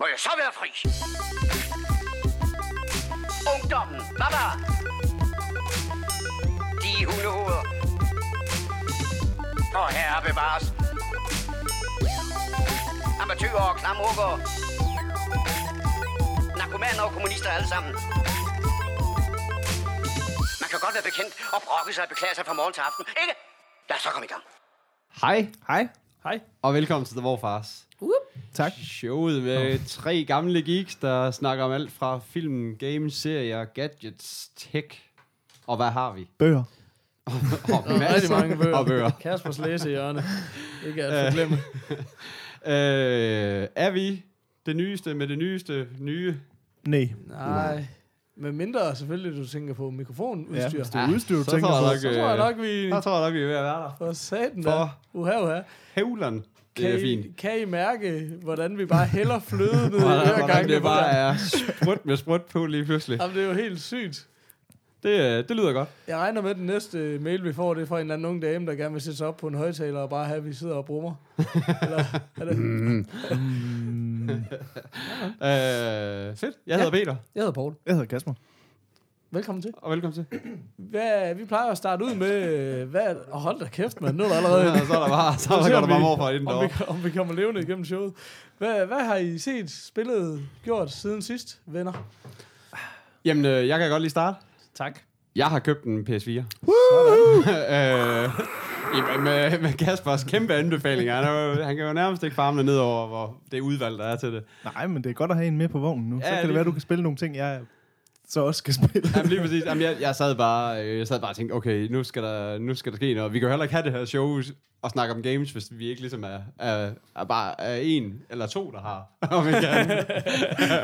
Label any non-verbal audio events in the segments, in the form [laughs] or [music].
må jeg så være fri. Ungdommen, baba. De hundehoveder. Og herre bevares. Amatøger og klamrukker. Narkomaner og kommunister alle sammen. Man kan godt være bekendt og brokke sig og beklage sig fra morgen til aften, ikke? Lad os så komme i gang. Hej, Hej. Hej. og velkommen til The Warfars. Tak. Showet med tre gamle geeks, der snakker om alt fra film, games, serier, gadgets, tech. Og hvad har vi? Bøger. Og Rigtig mange bøger. Og bøger. Kaspers læsehjørne. Ikke at forglemme. [laughs] Øh, er vi det nyeste med det nyeste nye? Nej. Nej. Med mindre selvfølgelig, du tænker på mikrofonudstyr. Ja, hvis det er udstyr, du så tænker tror jeg på. nok, så tror jeg øh, nok, vi... Så tror jeg nok, vi er ved at være der. For satan For- da. Uha, uha. Det Kan er I, fint. kan I mærke, hvordan vi bare hælder fløde ned [laughs] Hvordan, hver hvordan gang? det bare er sprut med sprut på lige pludselig. Jamen, det er jo helt sygt. Det, øh, det lyder godt. Jeg regner med, at den næste mail, vi får, det er fra en eller anden ung dame, der gerne vil sætte sig op på en højtaler og bare have, at vi sidder og brummer. [laughs] Eller, er det? [laughs] Øh, fedt. Jeg hedder Peter, Jeg hedder Paul. Jeg hedder Kasper. Velkommen til. og velkommen til. Hvad, vi plejer at starte ud med... øh, Hvad, oh, hold da kæft, mand. Nu er der [laughs] allerede... Ja, så er der bare, så Nu er ser der bare vi, morfra inden om, vi, om vi kommer levende igennem showet. Hvad, hvad har I set, spillet, gjort siden sidst, venner? Jamen, øh, jeg kan godt lige starte. Tak. Jeg har købt en PS4. [laughs] øh, jamen, med, med Kaspers kæmpe anbefalinger. Han, er jo, han kan jo nærmest ikke farme ned over, hvor det udvalg, der er til det. Nej, men det er godt at have en med på vognen nu. Så Ja, kan det lige være, du kan spille nogle ting, jeg så også skal spille. Jamen, lige præcis. Jamen, jeg, jeg, sad bare, øh, jeg sad bare og tænkte, okay, nu skal, der, nu skal der ske noget. Vi kan jo heller ikke have det her show og snakke om games, hvis vi ikke ligesom er, er, er bare er en eller to, der har. [laughs] Om ikke. [laughs]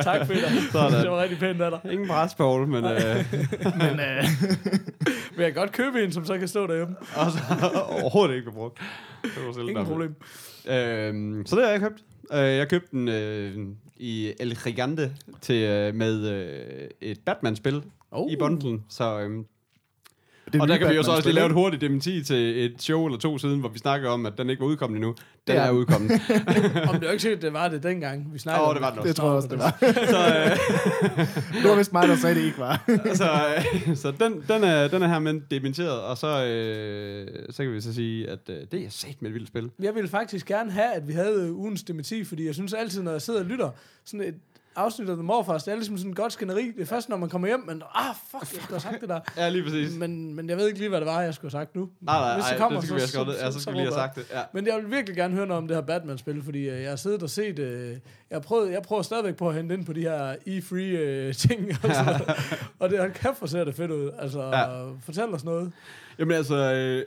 Tak, Peter. Sådan. det var rigtig pænt af dig. Ingen pres, Paul, [laughs] men øh, Men øh, Vil jeg godt købe en, som så kan stå derhjemme? også, overhovedet ikke blev brugt. Det var selv Ingen derfor. problem. Øhm, så det har jeg købt. Øh, jeg købte den øh, i El Gigante til, øh, med øh, et Batman-spil Oh. i bundlen. Så, øhm, det og der kan vi jo så også lige lave et hurtigt dementi til et show eller to siden, hvor vi snakker om, at den ikke var udkommet endnu. Den Det er udkommet. [laughs] Om det er jo ikke [laughs] sikkert, det var det dengang, vi snakkede Åh, om det var det Det også. tror jeg også, det var. [laughs] så, øh, Det var vist mig, der sagde, det ikke var. så, øh, så den, den, er, den er her med dementeret, og så, øh, så kan vi så sige, at øh, det er sat med et vildt spil. Jeg ville faktisk gerne have, at vi havde ugens dementi, fordi jeg synes altid, når jeg sidder og lytter, sådan et afsnit af The Morfars, det er ligesom sådan et godt skænderi. Det er først, når man kommer hjem, men ah, fuck, jeg skulle have sagt det der. [laughs] Ja, lige præcis. Men, men jeg ved ikke lige, hvad det var, jeg skulle have sagt nu. Nej, nej, Hvis det kommer, det skal vi have så- skrevet. så- Ja, så så skal vi lige have sagt det. Ja. Men jeg vil virkelig gerne høre noget om det her Batman-spil, fordi øh, jeg har siddet og set... Øh, jeg, prøvet, jeg prøver stadigvæk på at hente ind på de her E-free øh, ting. Og, sådan [laughs] og det har kæft, hvor ser det fedt ud. Altså, ja. fortæl os noget. Jamen altså, øh,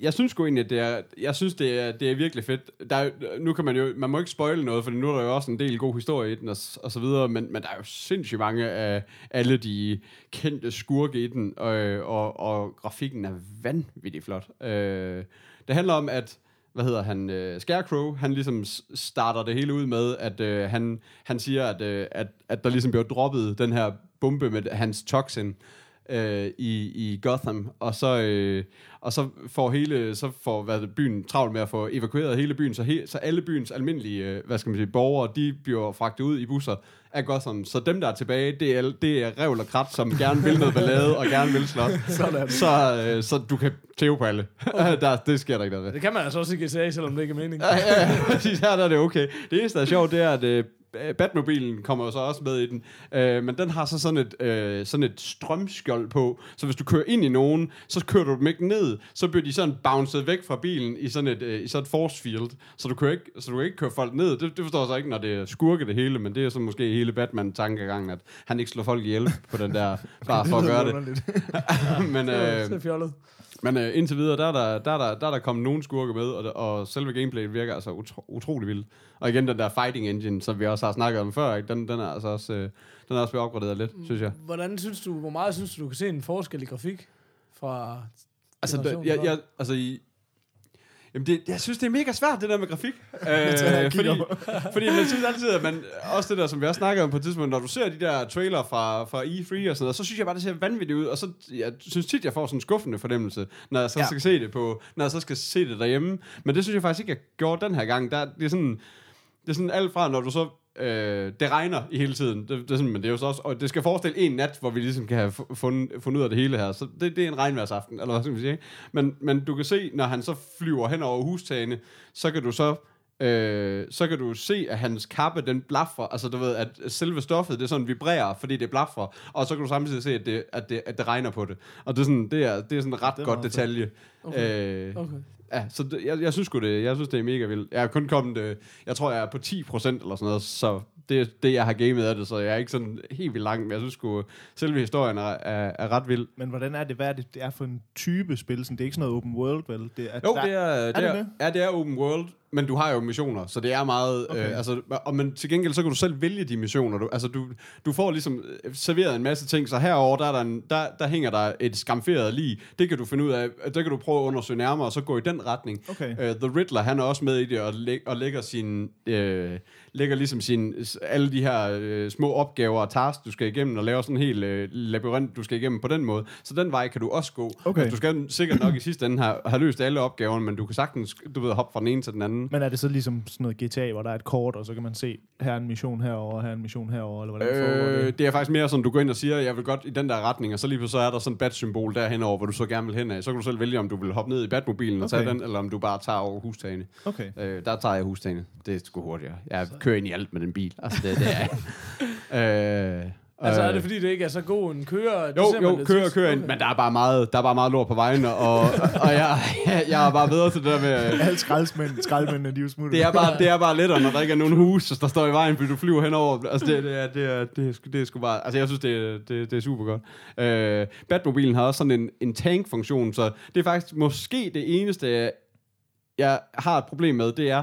jeg synes sgu egentlig, at det er, jeg synes, det er, det er virkelig fedt. Der er, nu kan man jo, man må ikke spoile noget, for nu er der jo også en del god historie i den og, og så videre, men, men der er jo sindssygt mange af alle de kendte skurke i den, og, og, og grafikken er vanvittigt flot. Øh, det handler om, at hvad hedder han, uh, Scarecrow, han ligesom starter det hele ud med, at uh, han, han siger, at, uh, at, at der ligesom bliver droppet den her bombe med hans toxin øh, i, i Gotham, og så, øh, og så får hele, så får hvad det, byen travlt med at få evakueret hele byen, så, he, så alle byens almindelige, øh, hvad skal man sige, borgere, de bliver fragtet ud i busser af Gotham, så dem, der er tilbage, det er, det er revl og krat, som gerne vil noget ballade, og gerne vil slås. [laughs] Sådan. Så, øh, så du kan tæve på alle. [laughs] der, det sker der ikke noget ved. Det kan man altså også i GTA, selvom det ikke er meningen. Ja, ja, ja, præcis. Her der er det okay. Det eneste, der er sjovt, det er, at øh, Batmobilen kommer jo så også med i den. Øh, men den har så sådan et, øh, sådan et strømskjold på. Så hvis du kører ind i nogen, så kører du dem ikke ned. Så bliver de sådan bounced væk fra bilen i sådan et, øh, i sådan et force field. Så du, kan ikke, så du kan ikke køre folk ned. Det, det forstår jeg så ikke, når det er skurke det hele. Men det er så måske hele Batman-tankegangen, at han ikke slår folk ihjel på den der, [laughs] bare for at gøre det. [laughs] men, øh, det er fjollet. Men øh, indtil videre, der er der, der, er der, der, er der kommet nogle skurke med, og, og selve gameplayet virker altså utro, utrolig vildt. Og igen, den der fighting engine, som vi også har snakket om før, ikke? Den, den er altså også, øh, den er også blevet opgraderet lidt, synes jeg. Hvordan synes du, hvor meget synes du, du kan se en forskel i grafik fra Altså, jeg, jeg, altså i, Jamen det, jeg synes, det er mega svært, det der med grafik. [laughs] øh, fordi, [laughs] fordi man synes altid, at man, også det der, som vi også snakkede om på et tidspunkt, når du ser de der trailer fra, fra E3 og sådan noget, så synes jeg bare, det ser vanvittigt ud, og så jeg synes tit, jeg får sådan en skuffende fornemmelse, når jeg så Ja. skal se det på, når jeg så skal se det derhjemme. Men det synes jeg faktisk ikke, jeg gjorde den her gang. Der, det er sådan, det er sådan alt fra, når du så øh, det regner i hele tiden. Det, det er sådan, men det er jo så også, og det skal forestille en nat, hvor vi ligesom kan have fu- fundet, fundet ud af det hele her. Så det, det er en regnværsaften, eller hvad skal vi sige. ikke? Men, men du kan se, når han så flyver hen over hustagene, så kan du så Øh, så kan du se, at hans kappe, den blaffer, altså du ved, at selve stoffet, det sådan vibrerer, fordi det blaffer, og så kan du samtidig se, at det, at det, at det regner på det. Og det er sådan, det er, det er sådan en ret Det godt detalje. Okay. Øh, Okay. Ja, så det, jeg, jeg synes sgu det, jeg synes det er mega vildt. Jeg er kun kommet, øh, jeg tror jeg er på 10% eller sådan noget, så det er det, jeg har gamet af det, så jeg er ikke sådan helt vildt langt, men jeg synes sgu, selve historien er, er, er ret vild. Men hvordan er det? Hvad er det, det er for en type spil? Sådan, det er ikke sådan noget open world, vel? Det er, Jo, der, det er, det det er, det? ja, det er open world, men du har jo missioner, så det er meget, okay. Okay. øh, altså, og, men til gengæld, så kan du selv vælge de missioner. Du, altså, du, du får ligesom øh, serveret en masse ting, så herover der, er der, en, der, der hænger der et skamferet lig. Det kan du finde ud af, det kan du prøve at undersøge nærmere, og så gå i den retning. Okay. Uh, The Riddler, han er også med i det, og, læg, og lægger sin, øh, lægger ligesom sin, alle de her øh, små opgaver og tasks, du skal igennem, og laver sådan en hel øh, labyrint, du skal igennem på den måde. Så den vej kan du også gå. Okay. Altså, du skal sikkert nok i sidste ende have, have løst alle opgaverne, men du kan sagtens, du ved, hoppe fra den ene til den anden. Men er det så ligesom sådan noget GTA, hvor der er et kort, og så kan man se, her er en mission herover, her er en mission herover, eller hvordan foregår Øh, det? det er faktisk mere sådan, du går ind og siger, jeg vil godt i den der retning, og så lige så er der sådan et bat-symbol derhen over, hvor du så gerne vil hen af. Så kan du selv vælge, om du vil hoppe ned i batmobilen og tage Okay. den, eller om du bare tager over hustagene. Okay. Øh, der tager jeg hustagene. Det er sgu hurtigere. Jeg kører ind i alt med den bil. Altså, det, det er... [laughs] øh, Altså, er øh, det fordi, det ikke er så god en kører? Det Jo, man jo, lidt kører, kører ind, men der er bare meget, der er bare meget lort på vejen, og, og [laughs] jeg, jeg, jeg er bare bedre til det der med, Alle skraldmænd, skraldmændene, de er jo smuttet. det er bare, det er bare lettere, når der ikke er nogen hus, der står i vejen, fordi du flyver henover. Altså, det, det, er, det, er, det, er, sgu- det er sgu bare... Altså, jeg synes, det, er- det, det er super godt. Øh, Batmobilen har også sådan en, en tank-funktion, så det er faktisk måske det eneste, jeg har et problem med, det er,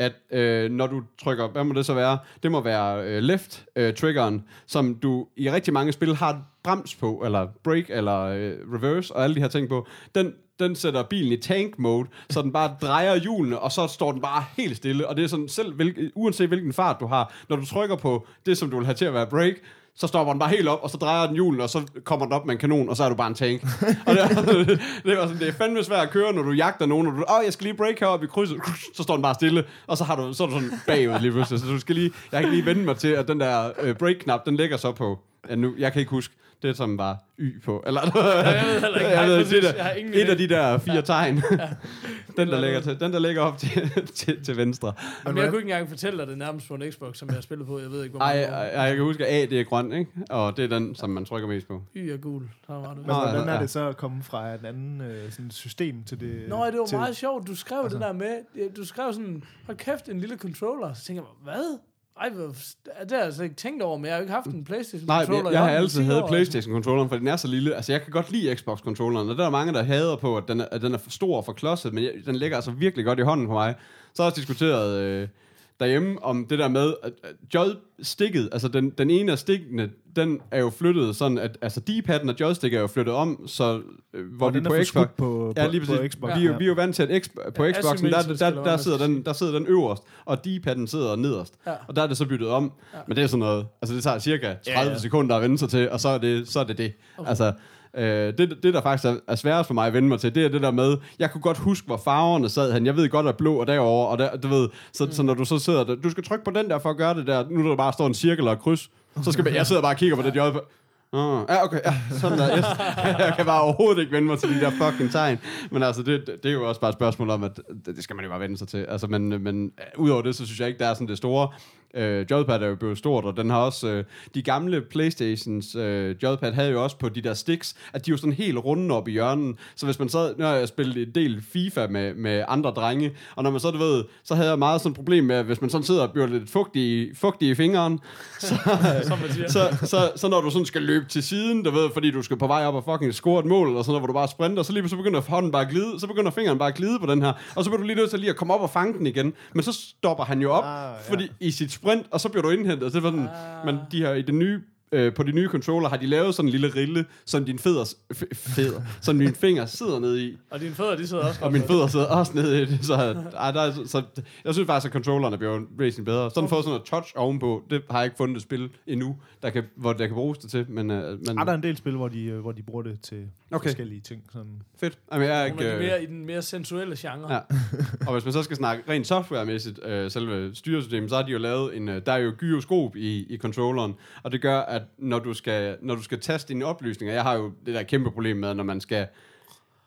at øh, når du trykker, hvad må det så være? Det må være øh, left-triggeren, øh, som du i rigtig mange spil har brems på, eller brake, eller øh, reverse, og alle de her ting på. Den, den sætter bilen i tank mode, så den bare drejer hjulene, og så står den bare helt stille. Og det er sådan, selv hvil, uanset hvilken fart du har, når du trykker på det, som du vil have til at være brake, så stopper den bare helt op, og så drejer den hjulene, og så kommer den op med en kanon, og så er du bare en tank. [laughs] og det, [laughs] det, er, sådan, det er fandme svært at køre, når du jagter nogen, og du, åh, jeg skal lige break heroppe i krydset, [laughs] så står den bare stille, og så, har du, så er du sådan bagud lige pludselig. Så du skal lige, jeg kan lige vende mig til, at den der øh, break-knap, den ligger så på, ja, nu, jeg kan ikke huske, det er som bare Y på, eller jeg ved heller ikke. [laughs] jeg Nej, ved, præcis. det der, Jeg ingen et idé. af de der fire tegn, [laughs] den, der ligger til, den der ligger op til, [laughs] til, til venstre. Jamen, jeg kunne ikke engang fortælle dig det nærmest på en Xbox, som jeg har spillet på. Jeg ved ikke, hvor Ej, mange ej, ej, jeg kan huske, at A, det er grøn, ikke? Og det er den, som man trykker mest på. Y er gul. Så var det. Men hvordan ja, er ja. det så at komme fra et andet øh, sådan system til det? Nå, det var til, meget sjovt. Du skrev Altså- det der med, du skrev sådan, hold kæft, en lille controller. Så tænker jeg, hvad? Ej, det har jeg altså ikke tænkt over, men jeg har jo ikke haft en Playstation Nej, controller. jeg, jeg har altid 10 haft år. Playstation-controlleren, for den er så lille. Altså, jeg kan godt lide Xbox-controlleren, og der er mange, der hader på, at den er, at den er for stor og for klodset, men jeg, den ligger altså virkelig godt i hånden på mig. Så har jeg også diskuteret øh, derhjemme om det der med, at at joystikket, altså den, den ene af stikkene, den er jo flyttet sådan, at altså D-padden og joystick er jo flyttet om, så øh, hvor Hvor vi den på er Xbox... på, Ja, på, lige på præcis. Xbox. Vi, er jo- vi er jo vant til, at X, på Ja, Xboxen, der, der, der, man sidder den, der sidder den øverst, og D-padden sidder nederst. Ja. Og der er det så byttet om. Ja. Men det er sådan noget, altså det tager cirka 30 Ja, ja. sekunder at vende sig til, og så er det. Så er det, det. Okay. Altså, øh, det, det, der faktisk er, er sværest for mig at vende mig til, det er det der med, jeg kunne godt huske, hvor farverne sad han. Jeg ved godt, at blå er derovre, og der, du ved, så, mm. så når du så sidder der, du skal trykke på den der for at gøre det der, nu der bare står en cirkel og et kryds, så skal man, jeg sidder bare og kigger på det job. Oh, ja, okay, ja, sådan der, yes. [laughs] Jeg kan bare overhovedet ikke vende mig til de der fucking tegn. Men altså, det, det er jo også bare et spørgsmål om, at det, det skal man jo bare vende sig til. Altså, men, men øh, udover det, så synes jeg ikke, der er sådan det store. Øh, joypad er jo blevet stort, og den har også... Øh, de gamle Playstations øh, joypad havde jo også på de der sticks, at de var sådan helt runde op i hjørnen. Så hvis man sad... Har jeg spillet en del FIFA med, med andre drenge, og når man så, du ved, så havde jeg meget sådan et problem med, at hvis man sådan sidder og bliver lidt fugtig, fugtig i fingeren, [laughs] så, [laughs] siger. så, så, så når du sådan skal løbe til siden, du ved, fordi du skal på vej op og fucking score et mål, og sådan noget, hvor du bare sprinter, så lige så begynder hånden bare at glide, så begynder fingeren bare at glide på den her, og så bliver du lige nødt til lige at komme op og fange den igen, men så stopper han jo op, ah, ja. fordi i sit sprint, og så bliver du indhentet, så det var sådan, Ah. men de her i det nye øh, på de nye controller har de lavet sådan en lille rille, som din fødder, f- fødder som mine fingre sidder nede i. Og dine fødder, de sidder også Og mine fødder sidder også nede i det. Så, ej, der er, så jeg synes faktisk, at controllerne bliver væsentligt bedre. Sådan får sådan noget touch ovenpå. Det har jeg ikke fundet et spil endnu, der kan, hvor der kan bruges det til. Men, øh, men Er der en del spil, hvor de, øh, hvor de bruger det til... Okay. forskellige ting. Sådan. Fedt. Jamen, jeg er ikke... de Øh, mere, i den mere sensuelle genre. Ja. og hvis man så skal snakke rent softwaremæssigt, øh, selve styresystemet, så har de jo lavet en, øh, der er jo gyroskop i, i controlleren, og det gør, at når du skal, når du skal taste dine oplysninger, jeg har jo det der kæmpe problem med, når man skal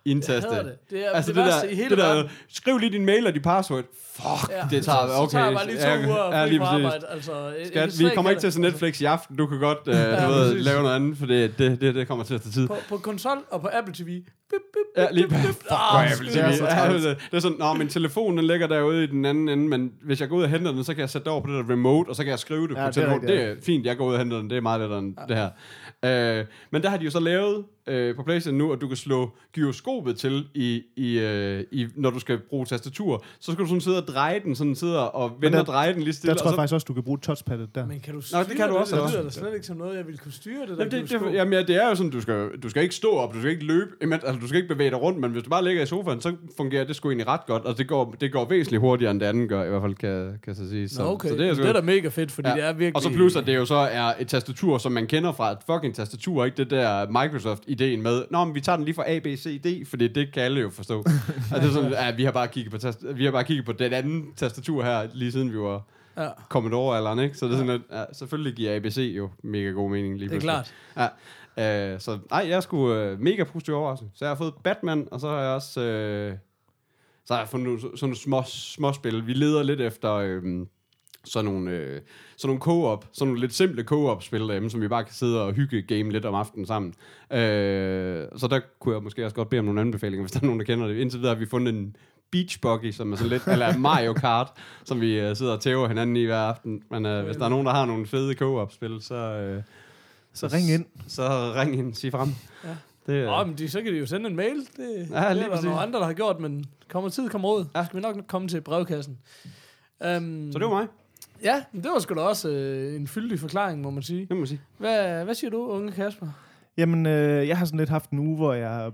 indtaste. Jeg det. Det er altså det det, der, i hele det der, verden. skriv lige din mail og dit password. Fuck, Ja, det tager, okay. så tager jeg bare lige to ja, uger ja, lige præcis. arbejde. Altså, jeg Skat, vi kommer ikke til at se. Netflix i aften. Du kan godt uh, [laughs] Ja, du ved, lave noget andet, for det, det, det, det kommer til at tage tid. På, på konsol og på Apple TV. Bip, bip, Ja, lige bip, bip. [laughs] Fuck, er Apple det er TV. så Ja, det, er sådan, nå, min telefon den ligger derude i den anden ende, men hvis jeg går ud og henter den, så kan jeg sætte det over på det der remote, og så kan jeg skrive det Ja, på det er telefonen. Det er fint, jeg går ud og henter den, det er meget lettere end det her. Øh, men der har de jo så lavet øh, på PlayStation nu, at du kan slå gyroskopet til, i, i, øh, i, når du skal bruge tastatur. Så skal du sådan sidde og dreje den, sådan sidde og vende der- og dreje den lige stille. Der tror jeg og så, faktisk også, du kan bruge touchpaddet der. Men kan du Nå, styre det kan du også, Det, det lyder da slet ikke som noget, jeg ville kunne styre det der. Jamen, det, det, jamen, ja, det er jo sådan, du skal, du skal ikke stå op, du skal ikke løbe, imens, altså du skal ikke bevæge dig rundt, men hvis du bare ligger i sofaen, så fungerer det sgu egentlig ret godt, og det går, det går væsentligt hurtigere, end det andet gør, i hvert fald, kan, kan jeg så sige. Så, Nå, okay. så det er, sgu, det er da mega fedt, fordi Ja. det er virkelig... Og så plus, at det jo så er et tastatur, som man kender fra et fucking tastatur, ikke det der Microsoft-ideen med, nå, men vi tager den lige fra A, B, C, D, fordi det kan alle jo forstå. [laughs] og det er sådan, ja, vi har bare kigget på, tast- vi har bare kigget på den anden tastatur her, lige siden vi var Ja, kommet over alderen, ikke? Så det er sådan, at ja, selvfølgelig giver ABC jo mega god mening lige det er pludselig. klart. Ja. Øh, så nej, jeg skulle øh, mega positiv overrasket. Så jeg har fået Batman, og så har jeg også... Øh, så har jeg fundet nogle, sådan nogle små, små spil. Vi leder lidt efter øh, sådan nogle, øh, sådan nogle co-op, sådan nogle lidt simple co-op-spil derhjemme, som vi bare kan sidde og hygge game lidt om aftenen sammen. Øh, så der kunne jeg måske også godt bede om nogle anbefalinger, [laughs] hvis der er nogen, der kender det. Indtil videre har vi fundet en Beach Buggy, som er sådan lidt, eller Mario Kart, [laughs] som vi øh, sidder og tæver hinanden i hver aften. Men øh, hvis der er nogen, der har nogle fede co-op-spil, så... Øh, Så ring ind. så ring ind, sig frem. Ja. Det, øh, Nå, men de, så kan de jo sende en mail. Det, ja, det lige er der nogle andre, der har gjort, men kommer tid, kommer råd. Ja. Ja. Skal vi nok komme til brevkassen. Um, så det var mig, Ja, men det var sgu da også øh, en fyldig forklaring, må man sige. det må man sige. Hvad, hvad siger du, unge Kasper? Jamen, øh, jeg har sådan lidt haft en uge, hvor jeg...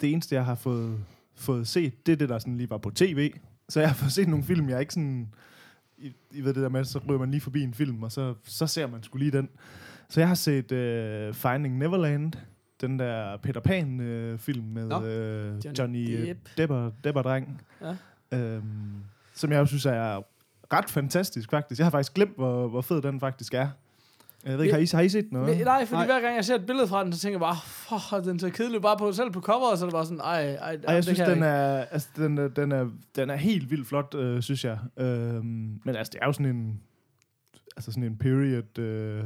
Det eneste, jeg har fået, fået set, det er det, der sådan lige var på tv. Så jeg har fået set nogle film, jeg ikke sådan... I, I ved det der med, så ryger man lige forbi en film, og så, så ser man skulle lige den. Så jeg har set øh, Finding Neverland, den der Peter Pan-film øh, film med Nå. øh, Johnny Johnny, Depp. Depper, Depper-dreng. Ja. Øhm, som jeg jo synes er ret fantastisk, faktisk. Jeg har faktisk glemt, hvor, hvor fed den faktisk er. Jeg ved ikke, har I, har I set noget? Men, nej, fordi Nej. nej. hver gang jeg ser et billede fra den, så tænker jeg bare, fuck, den ser kedelig bare på, selv på coveret, så er det bare sådan, ej, ej, ej jeg synes, kan den ikke. er, altså, den, er, den, er, den er helt vildt flot, øh, synes jeg. Øhm, men altså, det er jo sådan en, altså sådan en period øh,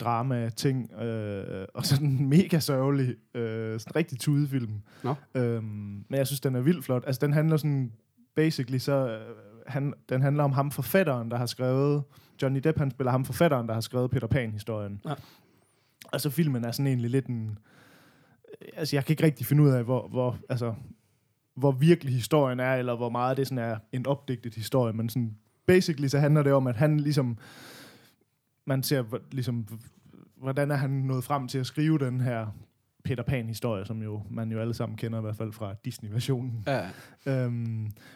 drama ting, øh, og sådan en [laughs] mega sørgelig, øh, sådan en rigtig tudefilm. Nå. Øhm, men jeg synes, den er vildt flot. Altså, den handler sådan, basically så, øh, han, den handler om ham forfatteren, der har skrevet, Johnny Depp, han spiller ham forfatteren, der har skrevet Peter Pan-historien. Ja. Og så filmen er sådan egentlig lidt en, altså jeg kan ikke rigtig finde ud af, hvor, hvor, altså, hvor virkelig historien er, eller hvor meget det sådan er en opdigtet historie, men sådan, basically så handler det om, at han ligesom, man ser ligesom, hvordan er han nået frem til at skrive den her Peter Pan-historie, som jo man jo alle sammen kender i hvert fald fra Disney-versionen. Ja. Øhm,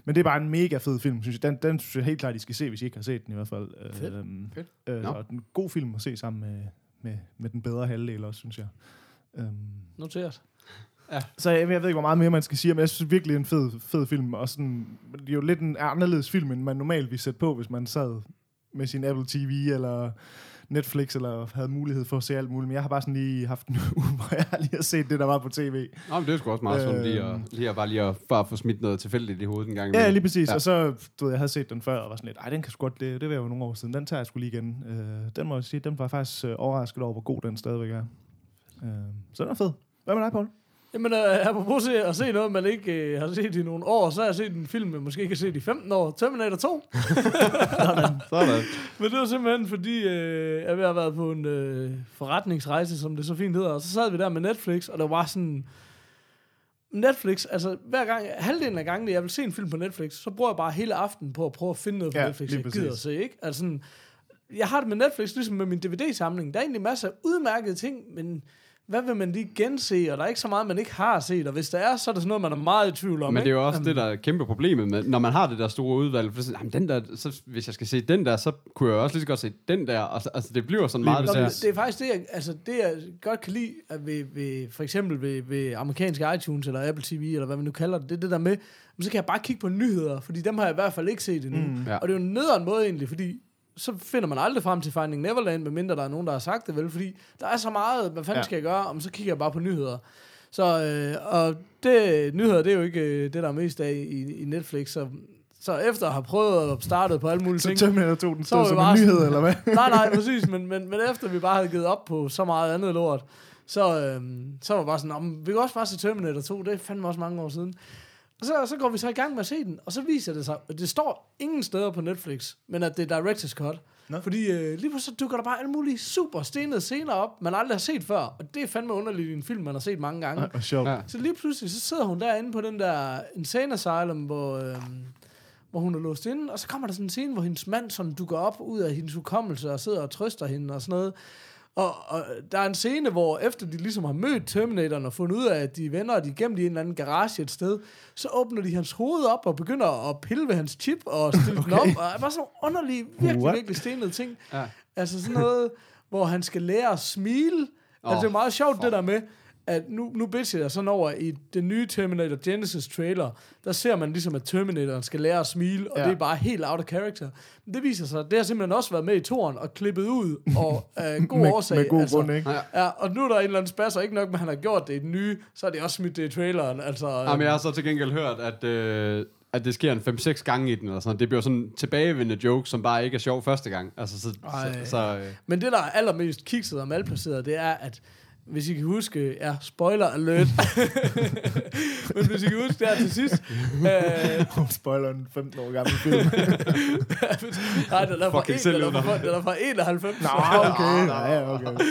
men det er bare en mega fed film, synes jeg. Den, den synes jeg helt klart, I skal se, hvis I ikke har set den i hvert fald. Fedt. Øhm, Fedt. Øh, og en god film at se sammen med, med, med den bedre halvdel også, synes jeg. Øhm, Noteret. så jeg, jeg ved ikke, hvor meget mere man skal sige, men jeg synes virkelig, en fed, fed film. Og sådan, det er jo lidt en anderledes film, end man normalt ville sætte på, hvis man sad med sin Apple TV eller Netflix, eller havde mulighed for at se alt muligt. Men jeg har bare sådan lige haft en [laughs] uge, hvor jeg lige har set det, der var på tv. Nå, men det er sgu også meget sundt lige at, Øhm. lige at bare lige at, bare få smidt noget tilfældigt i hovedet en gang. Ja, lige præcis. Ja. Og så, du ved, jeg havde set den før, og var sådan lidt, ej, den kan sgu godt, det, det var jo nogle år siden. Den tager jeg sgu lige igen. Øh, den må jeg sige, den var jeg faktisk øh, overrasket over, hvor god den stadigvæk er. Øh, så den er fed. Hvad med dig, Paul? Jamen, øh, apropos se, at se noget, man ikke øh, har set i nogle år, så har jeg set en film, man måske ikke har set i 15 år. Terminator 2. [laughs] Sådan. Men det var simpelthen, fordi øh, jeg har været på en øh, forretningsrejse, som det så fint hedder, og så sad vi der med Netflix, og der var sådan... Netflix, altså hver gang, halvdelen af gangene, jeg vil se en film på Netflix, så bruger jeg bare hele aftenen på at prøve at finde noget på Ja, Netflix, jeg gider at se, ikke? Altså sådan, jeg har det med Netflix ligesom med min DVD-samling. Der er egentlig masser af udmærkede ting, men hvad vil man lige gense, og der er ikke så meget, man ikke har set, og hvis der er, så er det sådan noget, man er meget i tvivl om. Men det er ikke? jo også det, der er kæmpe problemet med, når man har det der store udvalg, for så, jamen, den der, så, hvis jeg skal se den der, så kunne jeg også lige så godt se den der, og så, altså det bliver sådan meget Nå, det det er faktisk det, jeg, altså, det, jeg godt kan lide, at ved, ved, for eksempel ved, ved amerikanske iTunes, eller Apple TV, eller hvad man nu kalder det, det er det der med, så kan jeg bare kigge på nyheder, fordi dem har jeg i hvert fald ikke set endnu. Mm, ja. Og det er jo en nederen måde egentlig, fordi så finder man aldrig frem til Finding Neverland, medmindre der er nogen, der har sagt det vel, fordi der er så meget, hvad fanden Ja. skal jeg gøre, om så kigger jeg bare på nyheder. Så, øh, og det, nyheder, det er jo ikke øh, det, der er mest af i, i Netflix, så, så efter at have prøvet at starte på alle mulige Så ting, Terminator 2, den Så stod som bare en nyhed, sådan- eller hvad? [laughs] nej, nej, præcis, men, men, men efter vi bare havde givet op på så meget andet lort, så, øhm, så var bare sådan, "Nå, men vi kan også bare se Terminator 2, det er fandme også mange år siden. Og så, så går vi så i gang med at se den, og så viser det sig, at det står ingen steder på Netflix, men at det er Director's Cut. Nå. Fordi øh, lige pludselig så dukker der bare alle mulige super stenede scener op, man aldrig har set før, og det er fandme underligt i en film, man har set mange gange. Og sjovt. Ja. Så lige pludselig, så sidder hun derinde på den der Insane Asylum, hvor, øhm, hvor hun er låst inde, og så kommer der sådan en scene, hvor hendes mand sådan dukker op ud af hendes hukommelse og sidder og trøster hende og sådan noget. Og, og der er en scene, hvor efter de ligesom har mødt Terminatoren og fundet ud af, at de er venner, og de er gemt i en eller anden garage et sted, så åbner de hans hoved op og begynder at pille ved hans chip og [laughs] stille okay. den op. Og bare sådan nogle underlige, virkelig, What? virkelig stenede ting. Ja. Altså sådan noget, hvor han skal lære at smile. Oh, altså det er meget sjovt fuck. det der med, at nu, nu bitcher jeg sådan over i den nye Terminator Genesis trailer, der ser man ligesom, at Terminatoren skal lære at smile, og Ja. det er bare helt out of character. Men det viser sig, at det har simpelthen også været med i toren og klippet ud, og af [laughs] god med, årsag. med god grund, ikke? Ja. Ja, og nu er der en eller anden spasser, ikke nok med, at han har gjort det i den nye, så er det også smidt det i traileren. Altså, Jamen, jeg har så til gengæld hørt, at, øh, at det sker en 5-6 gange i den, eller sådan. Det bliver sådan en tilbagevendende joke, som bare ikke er sjov første gang. Altså, så, Ej. så, så øh, Men det, der er allermest kikset og malplaceret, det er, at hvis I kan huske, ja, spoiler alert, [laughs] men hvis I kan huske det her til sidst, øh, Hun spoiler en 15 år gammel film. [laughs] nej, den er fra, en, den er fra, den er fra 91. [laughs] Nå, okay. Ja, okay.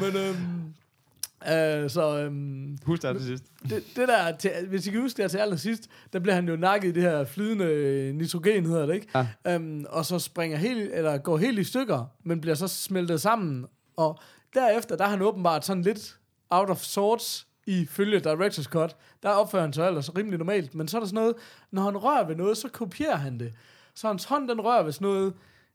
Men, øhm, øh, så øhm, husk det til sidst. det, det der, til, hvis I kan huske det til allersidst, der bliver han jo nakket i det her flydende øh, nitrogen, hedder det, ikke? Ja. Øhm, og så springer helt, eller går helt i stykker, men bliver så smeltet sammen. Og derefter, der er han åbenbart sådan lidt out of sorts i Director's Cut. Der opfører han sig ellers rimelig normalt, men så er der sådan noget, når han rører ved noget, så kopierer han det. Så hans hånd, den rører ved sådan noget,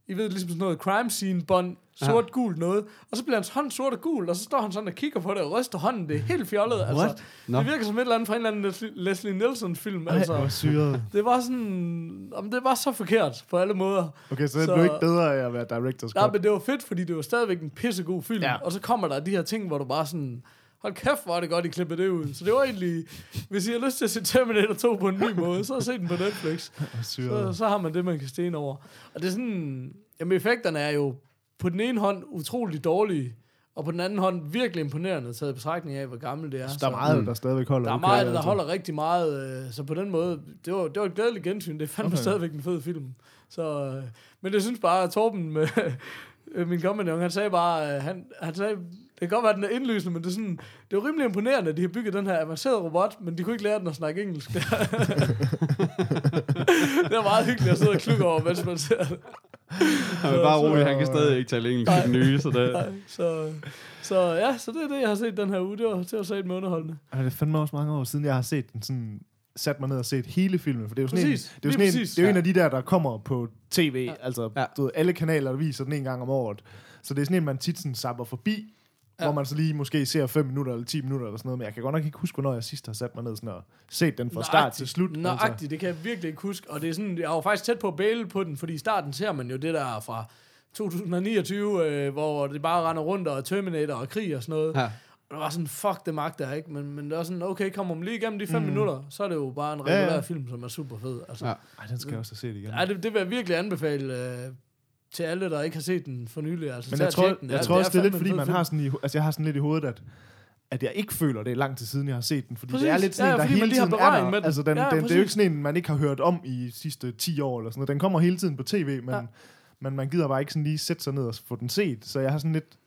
i ved, ligesom sådan noget crime scene bånd, sort gult noget, og så bliver hans hånd sort og gul, og så står han sådan og kigger på det og ryster hånden. Det er helt fjollet. Altså, What? Nå. det virker som et eller andet fra en eller anden Leslie, Leslie Nielsen-film. Ej, Altså. hvor syret. Det var sådan... Om det var så forkert på alle måder. Okay, så det Så- blev ikke bedre af at være director's Nej, cut. men det var fedt, fordi det var stadigvæk en pissegod film. Ja. Og så kommer der de her ting, hvor du bare sådan... Hold kæft, hvor er det godt, I klippede det ud. Så det var egentlig... Hvis I har lyst til at se Terminator 2 på en ny måde, så se den på Netflix. [laughs] Så, så har man det, man kan stene over. Og det er sådan... Jamen, effekterne er jo på den ene hånd utrolig dårlige, og på den anden hånd virkelig imponerende, taget i betragtning af, hvor gammel det er. Der er meget, der stadigvæk holder. Der er meget, der altså. holder rigtig meget, øh, så på den måde, det var, det var et glædeligt gensyn. Det er fandme Okay. stadigvæk en fed film. Så, øh, men jeg synes bare, at Torben, med, [laughs] øh, min kompagnon, han sagde bare, øh, han, han sagde, kan godt være, at den er indlysende, men det er, sådan, det er jo rimelig imponerende, at de har bygget den her avancerede robot, men de kunne ikke lære den at snakke engelsk. [laughs] det er meget hyggeligt at sidde og klukke over, mens man ser det. Han er bare rolig, han kan stadig ikke tale engelsk i den nye, så det... Nej, Så, så ja, så det er det, jeg har set den her uge. Det var, det var sagt med underholdende. Ej, det er fandme også mange år siden, jeg har set den sådan sat mig ned og set hele filmen, for det er jo sådan, en, Præcis, det er jo sådan en, det er jo en Ja. af de der, der kommer på tv, ja. altså Ja. du ved, alle kanaler, der viser den en gang om året. Så det er sådan en, man tit sådan zapper forbi, ja. Ja. hvor man så lige måske ser 5 minutter eller 10 minutter eller sådan noget, men jeg kan godt nok ikke huske, hvornår jeg sidst har sat mig ned sådan og set den fra start til slut. altså. Nøjagtigt, det kan jeg virkelig ikke huske. Og det er sådan, jeg var faktisk tæt på at bæle på den, fordi i starten ser man jo det der fra 2029, øh, hvor det bare render rundt og er Terminator og krig og sådan noget. Ja. Og det var sådan, fuck, det magter jeg ikke. Men, men det var sådan, okay, kommer man lige igennem de fem mm. minutter, så er det jo bare en Ja, ja. regulær film, som er super fed. Altså, Ja. ja. Ej, den skal jeg også have set igen. ja det, det vil jeg virkelig anbefale øh, til alle, der ikke har set den for nylig. Altså, Men jeg tror, den. jeg Ja, tror også, det er lidt, fordi man film. har sådan i, altså jeg har sådan lidt i hovedet, at at jeg ikke føler, det er lang tid siden, jeg har set den. Fordi Præcis. det er lidt sådan Ja, en, der hele tiden er der. den. Altså, den, Ja, den, det er jo ikke sådan en, man ikke har hørt om i sidste 10 år eller sådan noget. Den kommer hele tiden på tv, men, Ja. men man gider bare ikke sådan lige sætte sig ned og få den set. Så jeg har sådan lidt...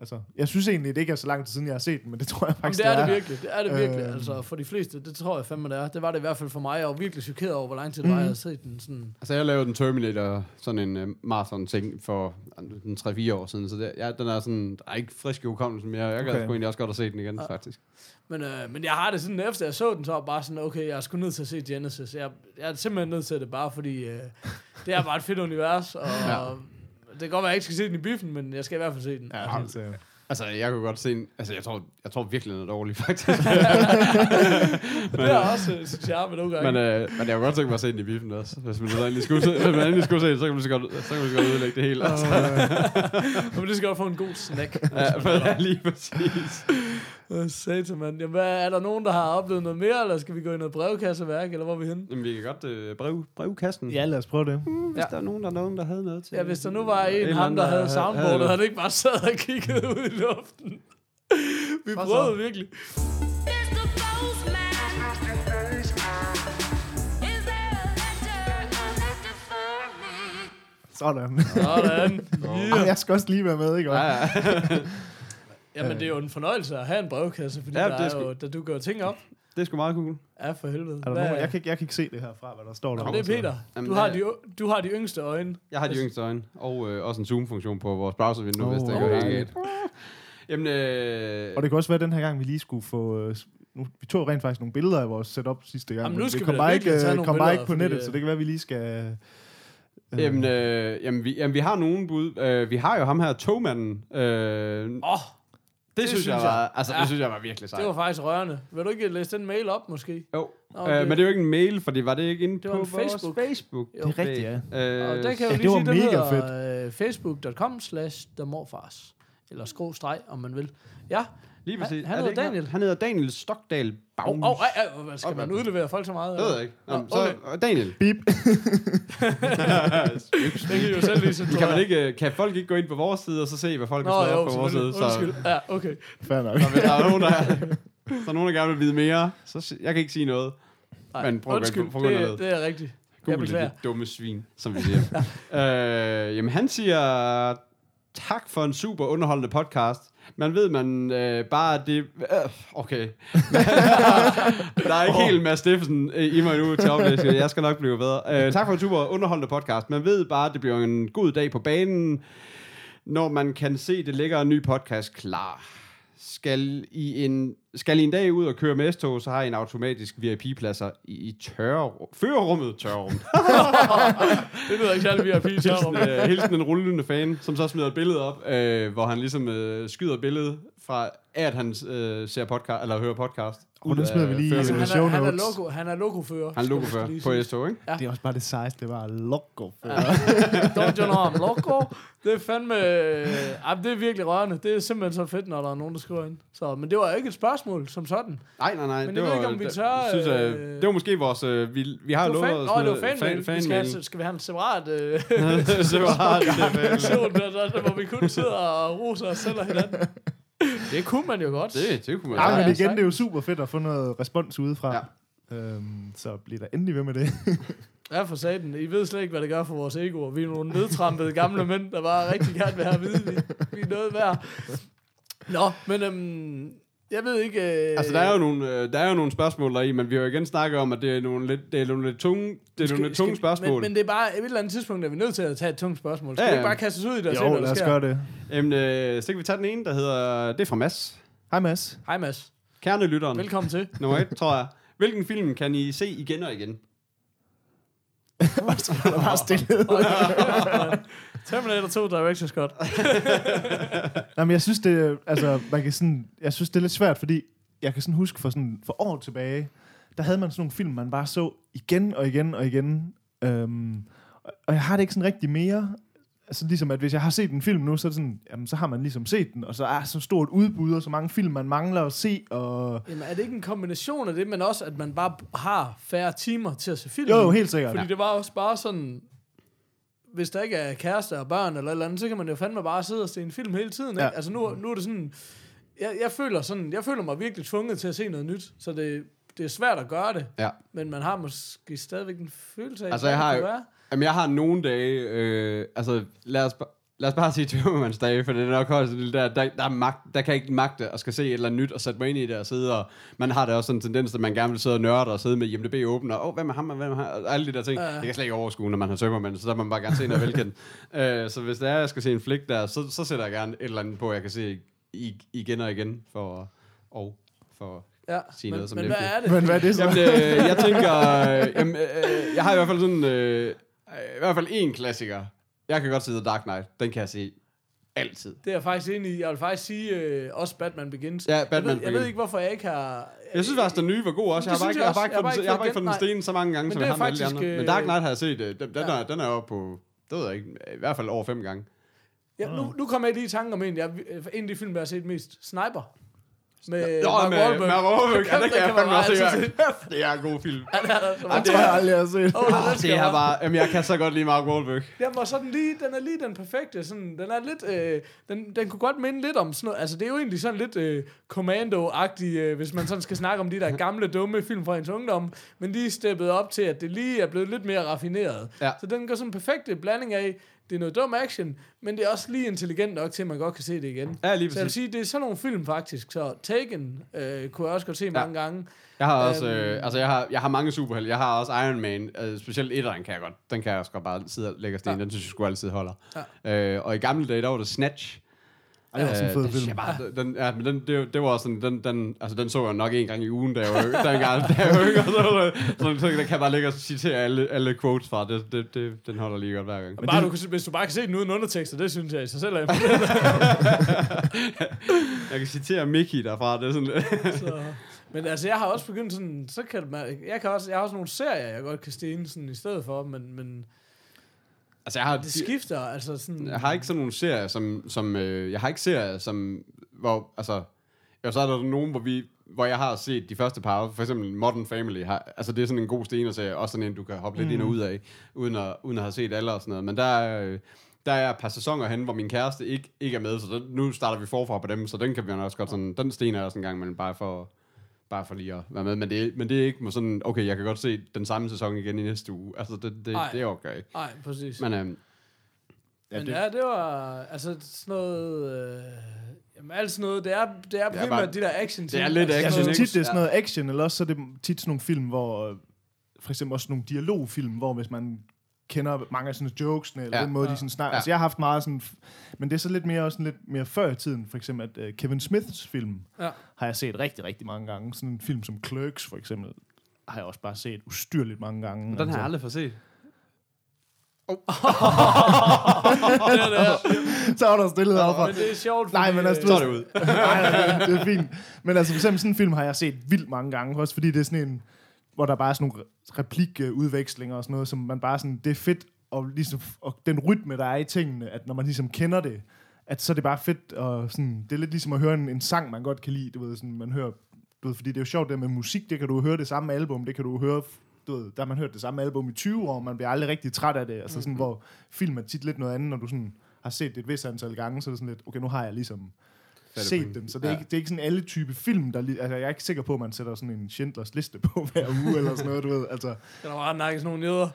Altså, jeg synes egentlig, det ikke er så lang tid siden, jeg har set den, men det tror jeg Jamen, faktisk, det er det virkelig. Det er det virkelig. Øh. Altså, for de fleste, det tror jeg fandme, det er. Det var det i hvert fald for mig. Jeg var virkelig chokeret over, hvor lang tid det var, jeg havde set den. Sådan. Altså, jeg lavede den Terminator, sådan en uh, marathon-ting for en 3-4 år siden, så det, ja, den er sådan, der er ikke frisk i hukommelsen, men jeg, Okay. sgu egentlig også godt at se den igen, Ja. faktisk. Men, øh, men jeg har det sådan, efter jeg så den, så var jeg bare sådan, okay, jeg er sgu nødt til at se Genesis. Jeg, jeg er simpelthen nødt til det, bare fordi øh, det er bare et fedt univers, og Ja. Ja. det kan godt være, at jeg ikke skal se den i biffen, men jeg skal i hvert fald se den. Ja, helt sikkert. Altså, jeg kunne godt se en, altså, jeg tror, jeg tror virkelig, den er dårlig, faktisk. [laughs] [laughs] det er også øh, sit charme nogle gange. men, øh, men jeg kunne godt tænke mig at se den i biffen også. Hvis man så endelig skulle se, hvis man endelig skulle se den, så kan man så godt, så kan man så godt ødelægge det hele. Altså. Men det skal godt få en god snack. [laughs] Ja, lige præcis. Åh, Satan, mand. Jamen, hvad, er der nogen, der har oplevet noget mere, eller skal vi gå i noget brevkasseværk, eller hvor er vi henne? Jamen, vi kan godt øh, brev, brevkassen. Ja, lad os prøve det. Hvis Ja. der er nogen, der er nogen, der havde noget til. Ja, hvis der nu var en, eller ham, anden, der havde havde- soundboardet, havde- han ikke bare sad og kiggede ud i luften. Vi Hvad så? prøvede virkelig. For me? Sådan. Sådan. [laughs] Ej, jeg skal også lige være med, ikke? Ja, ja. [laughs] Jamen, det er jo en fornøjelse at have en brevkasse, fordi Ja, ja, det der er er sgu- jo, der du gør ting op. Det er sgu meget cool. Ja, for helvede. Er der Hvad- nogen, jeg, kan ikke, jeg kan ikke se det herfra, hvad der står der. Jamen, det er Peter. Jamen, Du har, de, du har de yngste øjne. Jeg har de yngste øjne, og øh, også en zoom-funktion på vores browservindue, Oh, hvis det oh, går helt galt. Jamen, øh, Og det kan også være den her gang, vi lige skulle få... øh, Nu, vi tog rent faktisk nogle billeder af vores setup sidste gang. Jamen, men nu skal det vi kom da bare ikke, tage øh, nogle kom bare ikke på fordi, nettet, øh, så det kan være, vi lige skal... øh, jamen, øh, jamen, vi, jamen, vi har nogen bud. Øh, vi har jo ham her, togmanden. Øh, oh, det, synes jeg synes var, jeg. altså, Ja. det synes jeg var virkelig sejt. det var faktisk rørende. Vil du ikke læse den mail op, måske? Jo, Nå, okay. øh, men det er jo ikke en mail, for det var det ikke inde Det var på en Facebook. vores Facebook. Jo. Det er rigtigt, ja. Øh, Og der kan jeg jo ja, lige det var sige, mega hedder øh, facebook.com slash themorfars. Eller skråstreg, streg, om man vil. Ja. Lige præcis. Han Er det hedder Daniel. Han hedder Daniel Stockdal Åh, Baum. oh, oh, oh, skal Okay. man udlevere folk så meget? Det ved jeg ikke. Nå, Nå, så, Daniel. Bip. [laughs] Det kan jo selv lige kan, man ikke, øh, kan folk ikke gå ind på vores side, og så se, hvad folk Nå, har op på vores side? Så, Undskyld. Ja, okay. Fair nok. så hvis der er nogen, der, [laughs] så er nogen, der gerne vil vide mere, så jeg kan ikke sige noget. Nej, Men prøv undskyld, prøv at ind og det, det er rigtigt. Jeg Google beklager. det dumme svin, som vi siger. [laughs] øh, jamen, han siger, tak for en super underholdende podcast. Man ved, man øh, bare, det... Øh, okay. [laughs] der er ikke helt Mads Steffensen øh, i mig nu til oplæsning. Jeg skal nok blive bedre. Øh, tak for en super underholdende podcast. Man ved bare, det bliver en god dag på banen, når man kan se, det ligger en ny podcast klar. Skal I en, skal I en dag ud og køre med S-tog, så har I en automatisk VIP-pladser i, i tørre, førerrummet tørrerum. [laughs] Det lyder ikke særlig VIP. Hilsen, øh, hilsen en rullende fan, som så smider et billede op, øh, hvor han ligesom øh, skyder billedet fra, at han øh, ser podcast, eller hører podcast. Og den smider vi lige øh, han, show er, han, er logo, han er logofører. Han er skal logofører vi lige på. S-tog, ikke? Det er også bare det sejeste, det var [laughs] logo. Ja. Don't you know I'm loco? Det er fandme... Øh, ej, det er virkelig rørende. Det er simpelthen så fedt, når der er nogen, der skriver ind. Så, men det var ikke et spørgsmål som sådan. Nej, nej, nej. Men det var, ikke, om vi det- tør, Synes, jeg, øh, det var måske vores... Øh, vi, vi har lovet os Nå, det var fan, fan, vi skal have, skal vi have en separat øh, Så var det version, der, der, der, hvor vi kun sidder og roser os selv og hinanden. Det kunne man jo godt. Det, det kunne man Ja, men igen, det er jo super fedt at få noget respons udefra. Ja. Øhm, så bliv der endelig ved med det. [laughs] Ja, for satan. I ved slet ikke, hvad det gør for vores egoer. Vi er nogle nedtrampede gamle mænd, der bare rigtig gerne vil have at vide, vi, vi er noget værd. Nå, men øhm, jeg ved ikke... Øh, Altså, der er, jo nogle, øh, der er jo nogle spørgsmål deri, men vi har jo igen snakket om, at det er nogle lidt, det er nogle lidt tunge, det er skal- nogle lidt tunge skal- spørgsmål. Men, men det er bare, et eller andet tidspunkt, er vi nødt til at tage et tungt spørgsmål. Skal Ja, ja, vi ikke bare kaste os ud i det og se, Jo, hvad lad der os sker? gøre det. Jamen, øh, så kan vi tage den ene, der hedder... Det er fra Mads. Hej Mads. Hej Mads. Kernelytteren. Velkommen til. Nummer et, tror jeg. Hvilken film kan I se igen og igen? Der var stille. Terminator 2 Director's Cut. [laughs] Nej, men jeg synes, det, altså, man kan sådan, jeg synes, det er lidt svært, fordi jeg kan sådan huske for, sådan, for år tilbage, der havde man sådan nogle film, man bare så igen og igen og igen. Øhm, og- og jeg har det ikke sådan rigtig mere. Altså ligesom, at hvis jeg har set en film nu, så, er det sådan, jamen, så har man ligesom set den, og så er så stort udbud, og så mange film, man mangler at se, og... Jamen, er det ikke en kombination af det, men også, at man bare har færre timer til at se film? Jo, jo, helt sikkert. Fordi det var også bare sådan, hvis der ikke er kærester og børn eller et eller andet, så kan man jo fandme bare sidde og se en film hele tiden. Ikke? Ja. Altså nu, nu er det sådan, jeg, jeg, føler sådan, jeg føler mig virkelig tvunget til at se noget nyt, så det, det er svært at gøre det, Ja. men man har måske stadigvæk en følelse af, Altså, jeg har jo- være. Jamen, jeg har nogle dage... Øh, altså, lad os, lad os bare sige tømmermandsdage, for det er nok også det der, der, der, er magt, der kan ikke magte at skal se et eller andet nyt og sætte mig ind i det og sidde og, man har da også sådan en tendens, at man gerne vil sidde og nørde og sidde med IMDb åben og, åh, hvem er ham og hvem er ham, og alle de der ting. Ja. Det kan slet ikke overskue, når man har tømmermænd, så der må man bare gerne se noget velkendt. uh, [laughs] så hvis det er, jeg skal se en flik der, så, så sætter jeg gerne et eller andet på, jeg kan se i, igen og igen for, og for Ja, Sige men, noget som men hvad Netflix. er det? Men hvad er det så? Jamen, øh, jeg tænker, øh, jamen, øh, jeg har i hvert fald sådan, øh, i hvert fald en klassiker. Jeg kan godt sige The Dark Knight. Den kan jeg se altid. Det er jeg faktisk enig i. Jeg vil faktisk sige øh, også Batman Begins. Ja, jeg, Batman ved, jeg ved Begins. ikke, hvorfor jeg ikke har... Jeg synes faktisk, den nye var god også. Jeg har bare ikke, jeg jeg den, jeg har bare ikke fået den nej. sten så mange gange, Men som jeg har med alle andre. øh, Men Dark Knight har jeg set. øh, Den, den, Ja. er, den er oppe på, det ved jeg ikke, i hvert fald over fem gange. Ja, nu, nu kommer jeg lige i tanke om en, jeg, en af de film, jeg har set mest. Sniper. Med Nå, Mark Wahlberg. med Wahlberg. Ja, det kan jeg fandme også hver- Det er en god film. Ja, det er der. Så Det man tror jeg aldrig, jeg har set. Det [laughs] bare, jamen, jeg kan så godt lide Mark Wahlberg. Den var sådan lige, den er lige den perfekte, sådan, den er lidt, øh, den, den kunne godt minde lidt om sådan noget, altså det er jo egentlig sådan lidt øh, Commando-agtig, øh, hvis man sådan skal snakke om de der gamle, dumme film fra ens ungdom, men de er steppet op til, at det lige er blevet lidt mere raffineret. Ja. Så den går sådan en perfekte blanding af, det er noget dum action, men det er også lige intelligent nok til, at man godt kan se det igen. Ja, lige Så jeg vil sige, det er sådan nogle film faktisk, så Taken øh, kunne jeg også godt se mange gange. Jeg har også, Øhm. øh, altså jeg har, jeg har mange superhelte. Jeg har også Iron Man, øh, specielt etteren kan jeg godt. Den kan jeg også godt bare sidde og lægge sten. Ja. Den synes jeg sgu altid holder. Ja. Øh, og i gamle dage, der var det Snatch. Ej, det var sådan en Øh, fed film. Bare, den, ja, men den, det, det var sådan, den, den, altså den så jeg nok en gang i ugen, da jeg var, jeg, da jeg var yngre. Så, så, så, så, der kan jeg bare ligge og citere alle, alle quotes fra. Det, det, det, den holder lige godt hver gang. Men bare, du, kan, hvis du bare kan se den uden undertekster, det synes jeg i sig selv er. [laughs] Jeg kan citere Mickey derfra. Det er sådan. Så, men altså, jeg har også begyndt sådan, så kan man, jeg, kan også, jeg har også nogle serier, jeg godt kan stene sådan i stedet for, men, men altså jeg har, det skifter, altså sådan... Jeg har ikke sådan nogle serier, som, som øh, jeg har ikke serier, som, hvor, altså, jo, så er der nogen, hvor vi, hvor jeg har set de første par, for eksempel Modern Family, har, altså det er sådan en god stenerserie, også sådan en, du kan hoppe lidt ind og ud af, uden at, uden at have set alle og sådan noget, men der er, øh, der er et par sæsoner hen, hvor min kæreste ikke, ikke er med, så den, nu starter vi forfra på dem, så den kan vi også godt sådan, den stener jeg også en gang, men bare for, bare for lige at være med, men det, er- men det er ikke med sådan, okay, jeg kan godt se den samme sæson igen i næste uge, altså det, det, Ej. det er okay. Nej, præcis. Men øhm, Ja, Men det- ja, det var, altså sådan noget, øh, jamen alt sådan noget, det er, det er primært bare- de der action det er lidt Jeg action, synes ikke? tit, det er sådan noget action, eller også så er det tit sådan nogle film, hvor øh, for eksempel også nogle dialogfilm, hvor hvis man kender mange af sådan jokesene, eller Ja. den måde, Ja. de sådan snakker. Ja. Altså, jeg har haft meget sådan... Men det er så lidt mere, også sådan lidt mere før i tiden, for eksempel, at uh, Kevin Smiths film Ja. har jeg set rigtig, rigtig mange gange. Sådan en film som Clerks, for eksempel, har jeg også bare set ustyrligt mange gange. den har jeg aldrig fået set. [laughs] det er det. [laughs] Så er der stillhed overfor. Men det er sjovt, Nej, men altså, øh, du Så er ved- det ud. [laughs] Nej, det er fint. Men altså, for eksempel sådan en film har jeg set vildt mange gange, også fordi det er sådan en, hvor der bare er sådan nogle replikudvekslinger og sådan noget, som man bare sådan, det er fedt, og, ligesom, og den rytme, der er i tingene, at når man ligesom kender det, at så er det bare fedt, og sådan, det er lidt ligesom at høre en, en sang, man godt kan lide, du ved, sådan, man hører, du ved, fordi det er jo sjovt det med musik, det kan du høre det samme album, det kan du høre, du ved, der man hørt det samme album i 20 år, man bliver aldrig rigtig træt af det, altså sådan, hvor film er tit lidt noget andet, når du sådan har set det et vis antal gange, så er det sådan lidt, okay, nu har jeg ligesom set dem, så det er, Ja. ikke, det er ikke sådan alle type film, der... Altså, jeg er ikke sikker på, at man sætter sådan en Schindlers liste på [laughs] hver uge, eller sådan noget, du ved. Altså, Der var ret nakkes nogle jæder.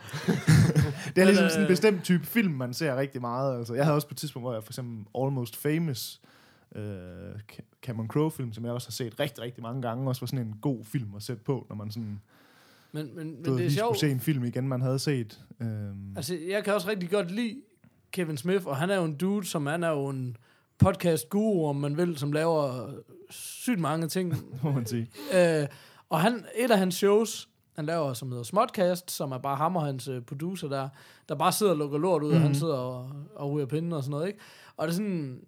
[laughs] det er ligesom øh, sådan en bestemt type film, man ser rigtig meget. Altså, jeg havde også på et tidspunkt, hvor jeg for eksempel Almost Famous, øh, Ca- Cameron Crowe-film, som jeg også har set rigtig, rigtig mange gange, også var sådan en god film at sætte på, når man sådan, Men, men, men ved, det er lige sjovt. skulle se en film igen, man havde set. Øhm, Altså, jeg kan også rigtig godt lide Kevin Smith, og han er jo en dude, som han er jo en podcast guru, om man vil, som laver sygt mange ting. [laughs] må man sige. øh, og han, et af hans shows, han laver, som hedder Smodcast, som er bare ham og hans øh, producer der, der bare sidder og lukker lort ud, mm. og han sidder og, og ryger pinden og sådan noget, ikke? Og det er sådan,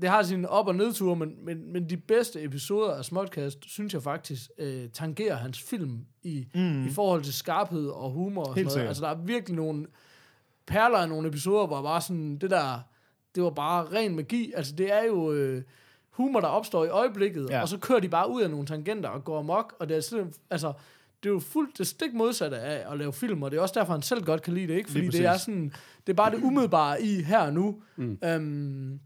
det har sin op- og nedture, men, men, men de bedste episoder af Smodcast, synes jeg faktisk, øh, tangerer hans film i, mm. i forhold til skarphed og humor og Helt sådan noget. sikkert. Altså, der er virkelig nogle perler af nogle episoder, hvor bare sådan, det der, det var bare ren magi. Altså, det er jo øh, humor, der opstår i øjeblikket, ja. Og så kører de bare ud af nogle tangenter og går amok, og det er sådan, altså, det er jo fuldt det stik modsatte af at lave film, og det er også derfor, han selv godt kan lide det, ikke? Fordi det er sådan, det er bare det umiddelbare i her og nu. Mm. Øhm,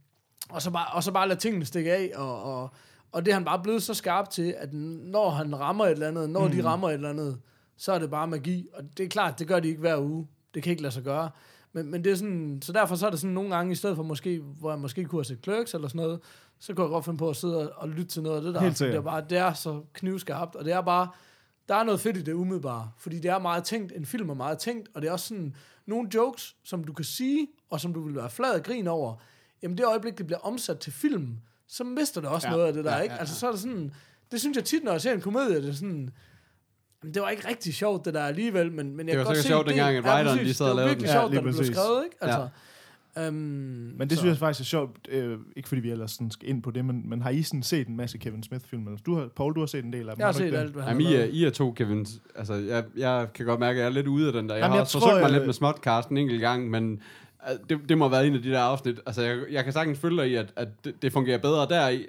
og, så bare, og så bare lade tingene stikke af, og, og, og det er han bare blevet så skarp til, at når han rammer et eller andet, når mm. de rammer et eller andet, så er det bare magi. Og det er klart, det gør de ikke hver uge. Det kan ikke lade sig gøre. Men, men det er sådan, så derfor så er det sådan nogle gange, i stedet for måske, hvor jeg måske kunne have set Clerks eller sådan noget, så kunne jeg godt finde på at sidde og, og lytte til noget af det der. Helt det er bare, det er så knivskarpt, og det er bare, der er noget fedt i det umiddelbare, fordi det er meget tænkt, en film er meget tænkt, og det er også sådan nogle jokes, som du kan sige, og som du vil være flad af grin over, jamen det øjeblik, det bliver omsat til film, så mister det også ja. Noget af det der, Ja, ja, ikke? ja, ja. Altså så er det sådan, det synes jeg tit, når jeg ser en komedie, det er sådan, jamen, det var ikke rigtig sjovt, det der alligevel, men, men jeg Det var kan godt sikkert se, sjovt, dengang, at writeren, præcis. de sad og det var lavede virkelig den. Ja, sjovt, lige da det blev skrevet, ikke? Ja. Altså, øhm, Men det så- synes jeg faktisk er sjovt, øh, ikke fordi vi ellers sådan skal ind på det, men, men har I sådan set en masse Kevin Smith-film? Altså, Du har, Paul, du har set en del af dem. jeg har ikke set det? alt, hvad han Jamen, har I er. I er to, Kevin. Altså, jeg, jeg kan godt mærke, at jeg er lidt ude af den der. Jeg Jamen, har jeg tror, forsøgt mig jeg- lidt med Smodcast en enkelt gang, men øh, det, det må have været en af de der afsnit. Altså, jeg, jeg kan sagtens følge dig i, at, at det, det fungerer bedre der i,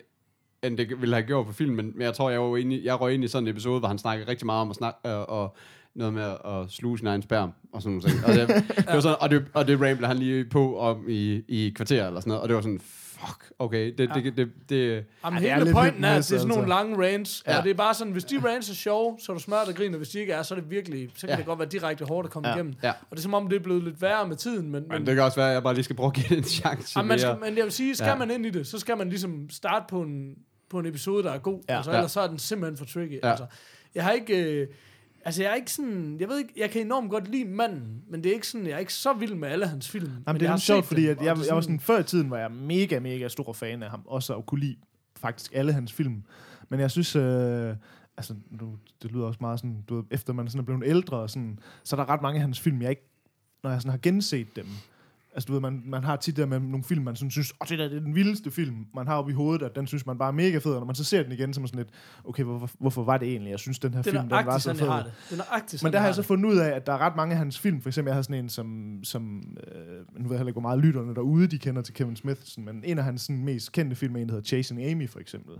end det ville have gjort på filmen. Men jeg tror, jeg, var inde i, jeg røg ind i sådan en episode, hvor han snakkede rigtig meget om at snakke, øh, og noget med at sluge sin egen sperm og sådan noget. Og det, [laughs] det var sådan, og det, og det rambler han lige på om i, i kvarter eller sådan noget, og det var sådan, fuck, okay, det, det, det, det, det Jamen, det er hele pointen er, at det er sådan miss, nogle lange rants, ja. Ja. og det er bare sådan, hvis de rants er sjove, så er du smørt og griner, hvis de ikke er, så er det virkelig, så kan Ja. det godt være direkte hårdt at komme Ja. igennem. Ja. Og det er som om, det er blevet lidt værre med tiden, men, Men det kan også være, at jeg bare lige skal prøve at give det en chance Jamen, man skal, men jeg vil sige, skal ja. Ja. man ind i det, så skal man ligesom starte på en, på en episode, der er god. Ja. Altså, Ja. ellers så er den simpelthen for tricky. Ja. Altså, jeg har ikke... Øh, altså, jeg er ikke sådan... Jeg ved ikke, jeg kan enormt godt lide manden, men det er ikke sådan, jeg er ikke så vild med alle hans film. Jamen, men det jeg er lidt sjovt, fordi at jeg, er jeg var sådan, før i tiden var jeg mega, mega stor fan af ham, også og kunne lide faktisk alle hans film. Men jeg synes, øh, altså, nu, det lyder også meget sådan, du ved, efter man sådan er blevet ældre, og sådan, så er der ret mange af hans film, jeg ikke, når jeg sådan har genset dem, Altså, du ved, man, man har tit der med nogle film, man sådan synes, åh, det der det er den vildeste film, man har oppe i hovedet, og den synes man bare er mega fed, og når man så ser den igen, så er man sådan lidt, okay, hvorfor, hvorfor var det egentlig? Jeg synes, den her Det film, er den var så fed. jeg har det. Det er nøjagtigt, sådan Men der har jeg så det. fundet ud af, at der er ret mange af hans film, for eksempel jeg har sådan en, som, som øh, nu ved jeg heller ikke, hvor meget lytterne derude, de kender til Kevin Smith, sådan, men en af hans sådan, mest kendte film er en, der hedder Chasing Amy, for eksempel,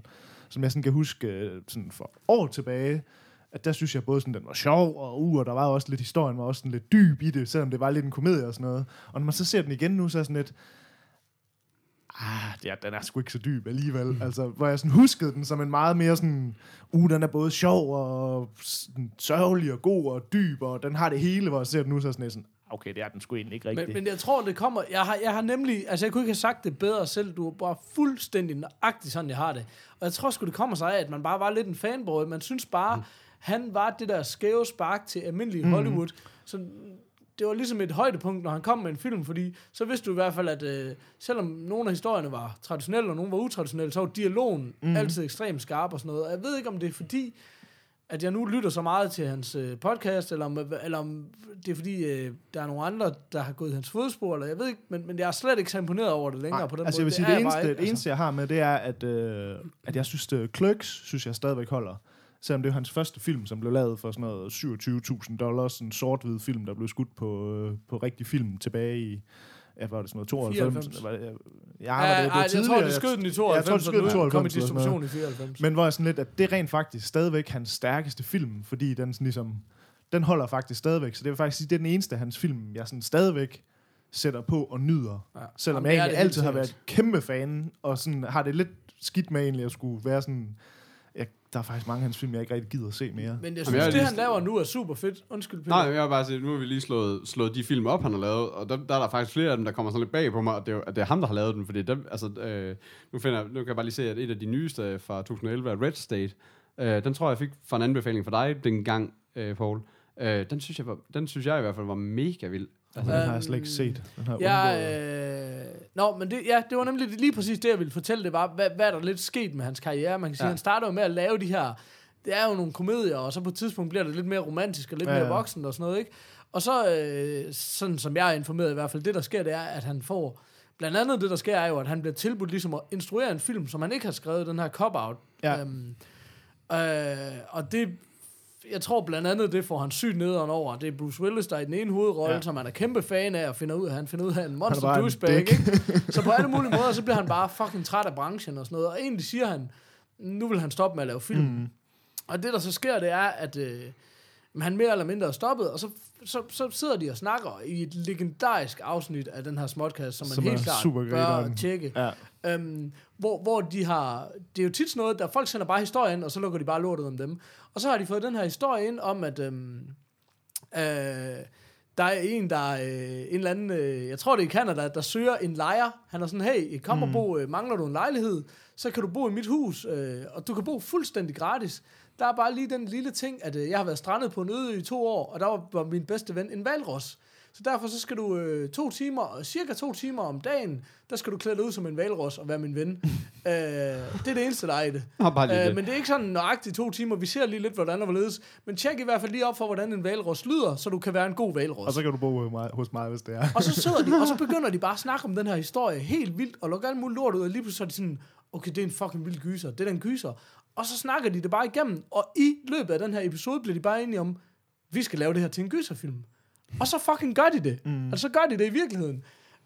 som jeg sådan kan huske øh, sådan for år tilbage, at der synes jeg både sådan, den var sjov, og, uh, og der var også lidt, historien var også sådan lidt dyb i det, selvom det var lidt en komedie og sådan noget. Og når man så ser den igen nu, så er sådan lidt, ah, er, den er sgu ikke så dyb alligevel. Mm. Altså, hvor jeg sådan huskede den som en meget mere sådan, uh, den er både sjov og sådan, sørgelig og god og dyb, og den har det hele, hvor jeg ser den nu, så er sådan lidt sådan, okay, det er den sgu egentlig ikke rigtigt. Men, men jeg tror, det kommer... Jeg har, jeg har nemlig... Altså, jeg kunne ikke have sagt det bedre selv. Du er bare fuldstændig nøjagtig sådan, jeg har det. Og jeg tror sgu, det kommer sig af, at man bare var lidt en fanboy. Man synes bare, mm. Han var det der skæve spark til almindelig Mhm. Hollywood. Så det var ligesom et højdepunkt, når han kom med en film, fordi så vidste du i hvert fald, at øh, selvom nogle af historierne var traditionelle, og nogle var utraditionelle, så var dialogen mm. altid ekstremt skarp og sådan noget. Og jeg ved ikke, om det er fordi, at jeg nu lytter så meget til hans øh, podcast, eller om, eller om det er fordi, øh, der er nogle andre, der har gået i hans fodspor, eller jeg ved ikke, men, men jeg er slet ikke så imponeret over det længere Nej, på den altså jeg måde. vil sige, det, jeg bare eneste, ikke, det eneste, jeg har med, det er, at, øh, at jeg synes, det Clerks, synes jeg stadigvæk holder. Selvom det er hans første film, som blev lavet for sådan noget 27.000 dollars, en sort-hvid film, der blev skudt på, øh, på rigtig film tilbage i, ja, var det sådan noget, 92? 94. Var det, ja, Ja, var det, det var ej, jeg tror, tidligere. det skød den i jeg 92, tror, skød den i og nu kom i 92 distribution i 94. Men hvor jeg sådan lidt, at det er rent faktisk stadigvæk hans stærkeste film, fordi den sådan ligesom, den holder faktisk stadigvæk. Så det vil faktisk sige, det er den eneste af hans film, jeg sådan stadigvæk sætter på og nyder. Ja. Selvom Jamen, jeg egentlig altid har været kæmpe fan, og sådan har det lidt skidt med egentlig at skulle være sådan... Der er faktisk mange af hans film, jeg ikke rigtig gider at se mere. Men jeg jeg synes, er det lige- han laver nu er super fedt. Undskyld, Peter. Nej, jeg vil bare sige, nu har vi lige slået, slået de film op, han har lavet, og der, der er der faktisk flere af dem, der kommer sådan lidt bag på mig, at det, er, at det er ham, der har lavet den, fordi dem, altså, øh, nu, finder, jeg- nu kan jeg bare lige se, at et af de nyeste fra 2011 er Red State. Øh, den tror jeg, jeg fik fra en anbefaling fra dig dengang, øh, Paul. Øh, den, synes jeg var, den synes jeg i hvert fald var mega vild. Altså, den har jeg slet ikke set. Den har jeg Ja, undgået. øh, nå, men det, ja, det var nemlig lige præcis det, jeg ville fortælle. Det var, hvad, hvad er der lidt sket med hans karriere? Man kan sige, Ja. han starter jo med at lave de her... Det er jo nogle komedier, og så på et tidspunkt bliver det lidt mere romantisk og lidt Ja, mere ja. voksen og sådan noget, ikke? Og så, øh, sådan som jeg er informeret i hvert fald, det der sker, det er, at han får... Blandt andet det, der sker, er jo, at han bliver tilbudt ligesom at instruere en film, som han ikke har skrevet, den her Cop-Out. Ja. Øhm, øh, og det jeg tror blandt andet, det får han sygt nederen over. Det er Bruce Willis, der er i den ene hovedrolle, ja. Som han er kæmpe fan af, og finder ud af, han finder ud af en monster douchebag, ikke? Så på alle mulige måder, så bliver han bare fucking træt af branchen og sådan noget. Og egentlig siger han, nu vil han stoppe med at lave film. Mm. Og det, der så sker, det er, at øh, han mere eller mindre er stoppet, og så, så, så sidder de og snakker i et legendarisk afsnit af den her smodcast, som man Som helt klart bør tjekke. Ja. Øhm, hvor, hvor de har... Det er jo tit sådan noget, der folk sender bare historie ind, og så lukker de bare lortet om dem. Og så har de fået den her historie ind om, at... Øhm, øh, der er en, der er øh, en eller anden, øh, jeg tror det er i Canada, der søger en lejer. Han er sådan, hey, kom og bo, øh, mangler du en lejlighed, så kan du bo i mit hus, øh, og du kan bo fuldstændig gratis. Der er bare lige den lille ting, at øh, jeg har været strandet på en øde i to år, og der var, var min bedste ven en valros. Så derfor så skal du øh, to timer, cirka to timer om dagen, der skal du klæde dig ud som en valros og være min ven. [laughs] øh, det er det eneste, der er i det. Nå, bare lige Øh, det. men det er ikke sådan nøjagtigt to timer. Vi ser lige lidt, hvordan og hvorledes. Men tjek i hvert fald lige op for, hvordan en valros lyder, så du kan være en god valros. Og så kan du bo hos mig, hos mig hvis det er. Og så sidder de, og så [laughs] begynder de bare at snakke om den her historie helt vildt, og lukker alt muligt lort ud, og lige pludselig så er de sådan, okay, det er en fucking vild gyser, det er den gyser. Og så snakker de det bare igennem, og i løbet af den her episode bliver de bare enige om, vi skal lave det her til en gyserfilm. Og så fucking gør de det. Mm. Og så gør de det i virkeligheden.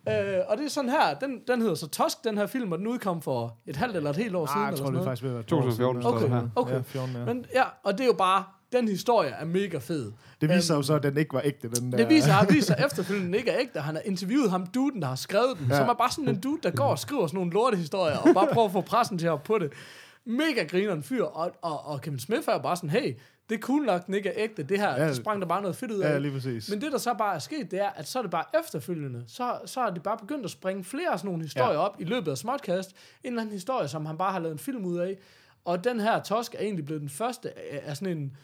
Øh, og det er sådan her, den, den hedder så Tusk, den her film, og den udkom for et halvt eller et helt år siden. Ah, jeg eller tror, sådan det er faktisk ved at være to år 2014 siden. står der Okay, her. Okay. Ja, 14, ja. Men ja, og det er jo bare, den historie er mega fed. Det viser sig jo så, at den ikke var ægte, den der. [laughs] Det viser, har vist sig efterfølgende, den ikke er ægte. Han har interviewet ham, duden, der har skrevet den, ja. Som er bare sådan en dude, der går og skriver sådan nogle lortehistorier, og bare prøver at få pressen til at på det. Mega grineren fyr, og, og, og Kevin Smith er bare sådan, hey, det er cool nok, den ikke er ægte. Det her, Ja. det sprang der bare noget fedt ud af. Ja, lige præcis. Men det, der så bare er sket, det er, at så er det bare efterfølgende, så, så er det bare begyndt at springe flere af sådan nogle historier ja. op i løbet af Smartcast. En eller anden historie, som han bare har lavet en film ud af. Og den her Tosk er egentlig blevet den første af, af sådan en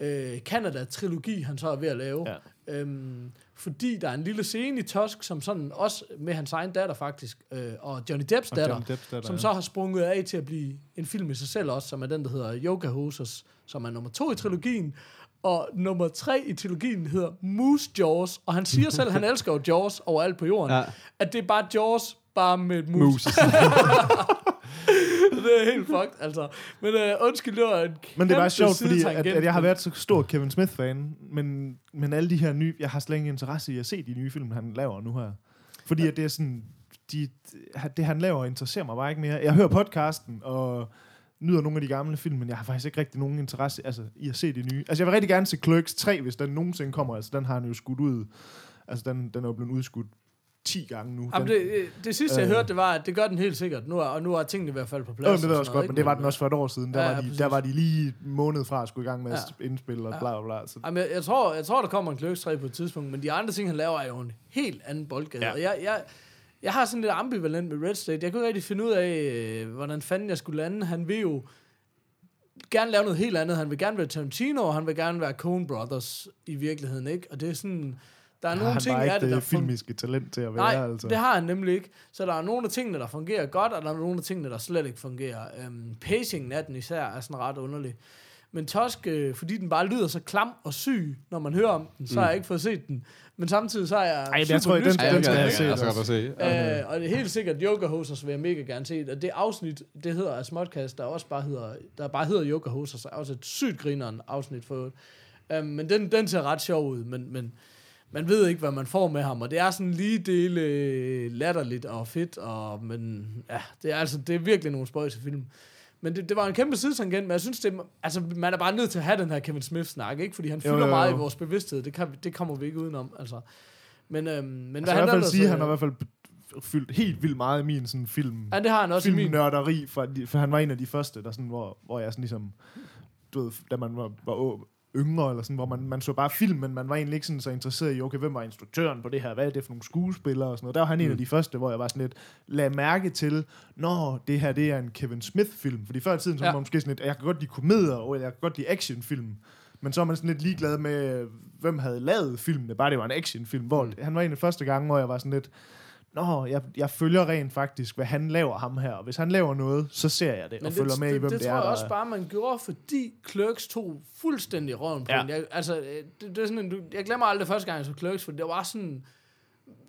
øh, Canada-trilogi, han så er ved at lave. Ja. Øhm, fordi der er en lille scene i Tusk, som sådan også med hans egen datter faktisk, øh, og Johnny Depps Og datter, Johnny Depps datter, som ja. så har sprunget af til at blive en film i sig selv også, som er den, der hedder Yoga Hosers, som er nummer to i trilogien. Og nummer tre i trilogien hedder Moose Jaws, og han siger selv, at han elsker jo Jaws overalt på jorden, Ja. ja. at det er bare Jaws, bare med et mus. Mus. det er helt fucked, altså. Men øh, undskyld, det var en Men det er bare kæmpe sjovt, fordi at, at jeg har været så stor Kevin Smith-fan, men, men alle de her nye, jeg har slet ingen interesse i at se de nye film, han laver nu her. Fordi at det er sådan, de, det han laver interesserer mig bare ikke mere. Jeg hører podcasten, og nyder nogle af de gamle film, men jeg har faktisk ikke rigtig nogen interesse altså, i at se de nye. Altså jeg vil rigtig gerne se Clerks 3, hvis den nogensinde kommer. Altså den har han jo skudt ud. Altså den, den er jo blevet udskudt 10 gange nu. Jamen, Den, det, øh, det sidste, jeg Øh. hørte, det var, at det gør den helt sikkert. Nu er, og nu er tingene i hvert fald på plads. Jo, det ved jeg også godt, men det var den også for et år siden. Der, Ja, var, de, der var de lige måned fra at skulle i gang med at Ja. indspille og Ja. bla bla bla. Så, Jamen, jeg, jeg, tror, jeg tror, der kommer en Clerks 3 på et tidspunkt, men de andre ting, han laver, er jo en helt anden boldgade. Ja. Og jeg, jeg, jeg har sådan lidt ambivalent med Red State. Jeg kunne ikke rigtig finde ud af, øh, hvordan fanden jeg skulle lande. Han vil jo gerne lave noget helt andet. Han vil gerne være Tarantino, og han vil gerne være Coen Brothers i virkeligheden, ikke? Og det er sådan... Der er har nogle ting ikke det, der det fun- filmiske talent til at være, Nej, altså. det har han nemlig ikke. Så der er nogle af tingene, der fungerer godt, og der er nogle af tingene, der slet ikke fungerer. Øhm, pacingen af den især er sådan ret underlig. Men Tosk, øh, fordi den bare lyder så klam og syg, når man hører om den, så har jeg ikke fået set den. Men samtidig så er jeg Ej, super jeg tror, den- nysgerrig. den skal jeg se Jeg skal se. Øh, og det er helt sikkert Yoga Hosers vil jeg mega gerne se. Og det afsnit, det hedder af Smodcast, der også bare hedder, der bare hedder Yoga Hosers, er også et sygt grineren afsnit for øvrigt. um, Men den, den ser ret sjov ud, men, men man ved ikke, hvad man får med ham, og det er sådan lige dele øh, latterligt og fedt, og, men ja, det er, altså, det er virkelig nogle spøjse film. Men det, det var en kæmpe sidetangent, men jeg synes, det, altså, man er bare nødt til at have den her Kevin Smith-snak, ikke? Fordi han fylder jo, jo. meget i vores bevidsthed, det, kan, det kommer vi ikke udenom, altså. Men, øhm, men Altså, hvad i hvert fald sige, øh, han har i hvert fald fyldt helt vildt meget i min sådan, film, Ja, det har han også i min. filmnørderi, for, for han var en af de første, der sådan, hvor, hvor jeg sådan ligesom, du ved, da man var, var yngre, eller sådan, hvor man, man så bare film, men man var egentlig ikke sådan så interesseret i, okay, hvem var instruktøren på det her, hvad er det for nogle skuespillere og sådan noget. Der var han mm. en af de første, hvor jeg var sådan lidt, lagde mærke til, nå, det her, det er en Kevin Smith-film, fordi før i tiden, så Ja. var man måske sådan lidt, jeg kan godt lide komedier, og jeg kan godt lide actionfilm, men så er man sådan lidt ligeglad med, hvem havde lavet filmene, bare det var en actionfilm, hvor mm. han var en af de første gange, hvor jeg var sådan lidt, Nå, jeg, jeg følger rent faktisk, hvad han laver ham her. Og hvis han laver noget, så ser jeg det, og følger med i, hvem det, det, det er, tror jeg også bare, man gjorde, fordi Clerks tog fuldstændig røven på Ja. Jeg, altså, øh, det, det er sådan en, du- jeg glemmer aldrig første gang, jeg så Clerks, for det var sådan...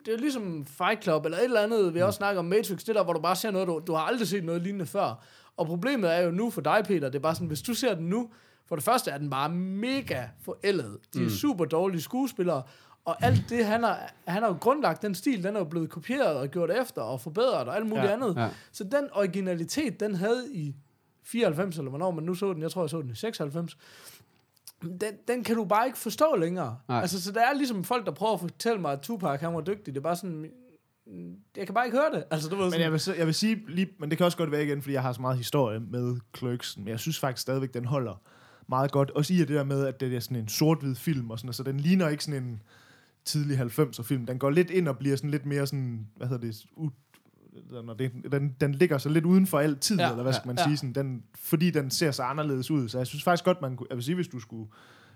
Det er ligesom Fight Club, eller et eller andet, vi Mm. også snakker om Matrix, det der, hvor du bare ser noget, du, du har aldrig set noget lignende før. Og problemet er jo nu for dig, Peter, det er bare sådan, hvis du ser den nu, for det første er den bare mega forældet. De er mm. super dårlige skuespillere, og alt det, han har, han har jo grundlagt, den stil, den er jo blevet kopieret og gjort efter og forbedret og alt muligt Ja, andet. ja. Så den originalitet, den havde i 94, eller hvornår man nu så den, jeg tror, jeg så den i 96, den, den kan du bare ikke forstå længere. Nej. Altså, så der er ligesom folk, der prøver at fortælle mig, at Tupac, han var dygtig. Det er bare sådan, jeg kan bare ikke høre det. Altså, du ved Men sådan, jeg vil, jeg vil sige, lige, men det kan også godt være igen, fordi jeg har så meget historie med Clerks, men jeg synes faktisk stadigvæk, den holder meget godt. Også i det der med, at det er sådan en sort-hvid film, og sådan, så den ligner ikke sådan en tidlig 90'er film. Den går lidt ind og bliver sådan lidt mere sådan, hvad hedder det, u, når det, den, den ligger så lidt uden for al tid, Ja, eller hvad skal man ja. sige, sådan, den, fordi den ser så anderledes ud. Så jeg synes faktisk godt, man kunne, jeg vil sige, hvis du skulle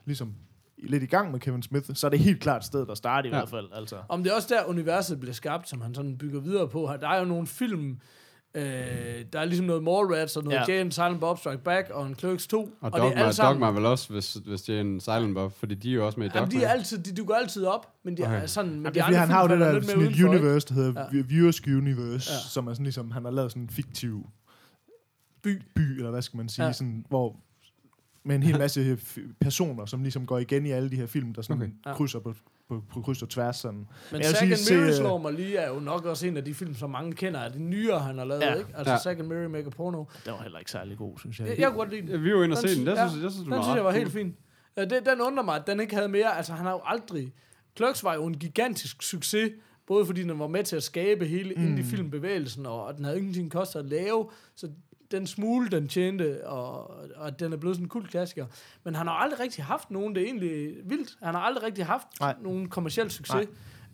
ligesom lidt i gang med Kevin Smith, så er det helt klart et sted, der starter i Ja. hvert fald. Altså. Om det er også der, universet bliver skabt, som han sådan bygger videre på. Der er jo nogle film, øh, der er ligesom noget Mallrats, og noget Ja. ja. Jane Silent Bob Strike Back, og en Clerks 2. Og, det er Dogma, alle sammen, Dogma vel også, hvis, hvis det er en Silent Bob, fordi de er jo også med i Dogma. Jamen, de, er altid, de dukker altid op, men de Okay. er sådan... Men Men de det er fordi, han har jo det der sådan et universe, der hedder Ja. ja. Viewers Universe, Ja. som er sådan ligesom, han har lavet sådan en fiktiv by, by eller hvad skal man sige, Ja. sådan, hvor med en hel masse personer, som ligesom går igen i alle de her film, der sådan Okay. krydser på, på, på kryds og tværs. Sådan. Men Jeg vil Zack and se, slår mig lige, er jo nok også en af de film, som mange kender, af de nyere, han har lavet, Ja. ikke? Altså Ja. ja. Zack and Miri Make a Porno. Det var heller ikke særlig god, synes jeg. Jeg, jeg kunne godt lide den. Ja, Vi var inde og se den. Jeg ja, synes, jeg synes, det Den var synes jeg var helt fin. Ja, det, den undrer mig, at den ikke havde mere. Altså, han har jo aldrig... Clerks var jo en gigantisk succes, både fordi den var med til at skabe hele mm. indie-filmbevægelsen, og, og den havde ingenting kostet at lave, så den smule, den tjente, og, og den er blevet sådan en kult klassiker. Men han har aldrig rigtig haft nogen, det er egentlig vildt. Han har aldrig rigtig haft Nej. Nej. nogen kommersiel succes. Nej.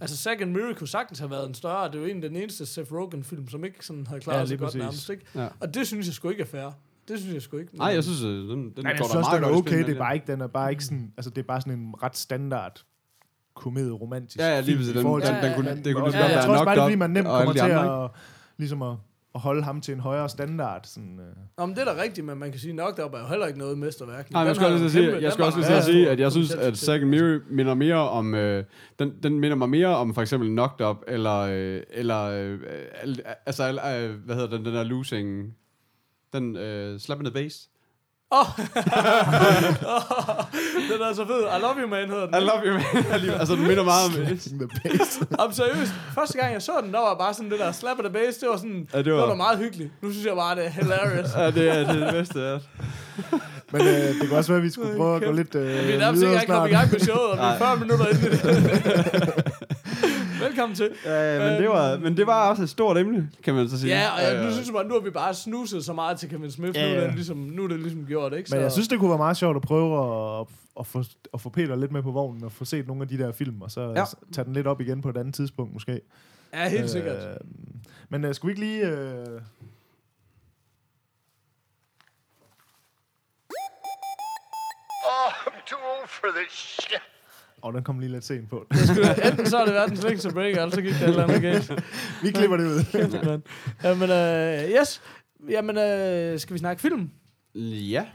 Altså, Miri kunne sagtens have været en større. Det er jo en af den eneste Seth Rogen-film, som ikke sådan havde klaret Ja, sig lige godt præcis. nærmest. Ikke? Ja. Og det synes jeg sgu ikke er fair. Det synes jeg sgu ikke. Nej, jeg synes, øh, den, den går jeg synes da også, meget den er okay. Det er den. bare ikke, den er bare ikke sådan, altså det er bare sådan en ret standard komedie romantisk Ja, ja, lige film præcis. i Den, forhold den, til- den, kunne, Men- det kunne og lige så jeg, godt jeg være tror også bare, det er nok fordi, man nemt og alle kommer de til andre, at, ligesom at, at holde ham til en højere standard. Sådan, øh. Nå, men det er da rigtigt, men man kan sige, nok der er jo heller ikke noget mesterværk. Nej, jeg skal også sige, jeg skal også lige sige, at jeg synes, at. Zack and Miri minder mere om, øh, den, den minder mig mere om for eksempel Knocked Up, eller, øh, eller øh, al- altså, al- øh, hvad hedder den, den der losing, den øh, slap in bass. Åh! [laughs] den er så fed. I love you, man, hedder den. I love you, man. [laughs] Altså, den minder meget om... The bass. Jamen, seriøst. Første gang, jeg så den, der var bare sådan det der slap of the bass. Det var sådan, Ja, det det var- var, da meget hyggeligt. Nu synes jeg bare, det er hilarious. Ja, det er det, er det bedste, ja. [laughs] Men øh, det kan også være, at vi skulle prøve at gå lidt øh, Vi er nærmest ikke engang kommet i gang med showet, og vi er 40 minutter inde i det. Velkommen til. Ja, men det, var, men det var også et stort emne, kan man så sige. Ja, og jeg, nu synes jeg bare, nu har vi bare snuset så meget til Kevin Smith. Ja, Nu, er ja. det ligesom, nu er det ligesom gjort, ikke? Men jeg synes, det kunne være meget sjovt at prøve at, at, få, at få Peter lidt med på vognen og få set nogle af de der film, og så Ja. ja. tage den lidt op igen på et andet tidspunkt måske. Ja, helt sikkert. Øh, men øh, skulle vi ikke lige... Øh, Oh, I'm too old for this shit. Åh, den kom lige lidt sent på. Det skulle, enten så er det verdens længste break, eller så gik det et eller andet galt. Vi klipper det ud. Jamen, øh, yes. Jamen, øh, skal vi snakke film? Ja.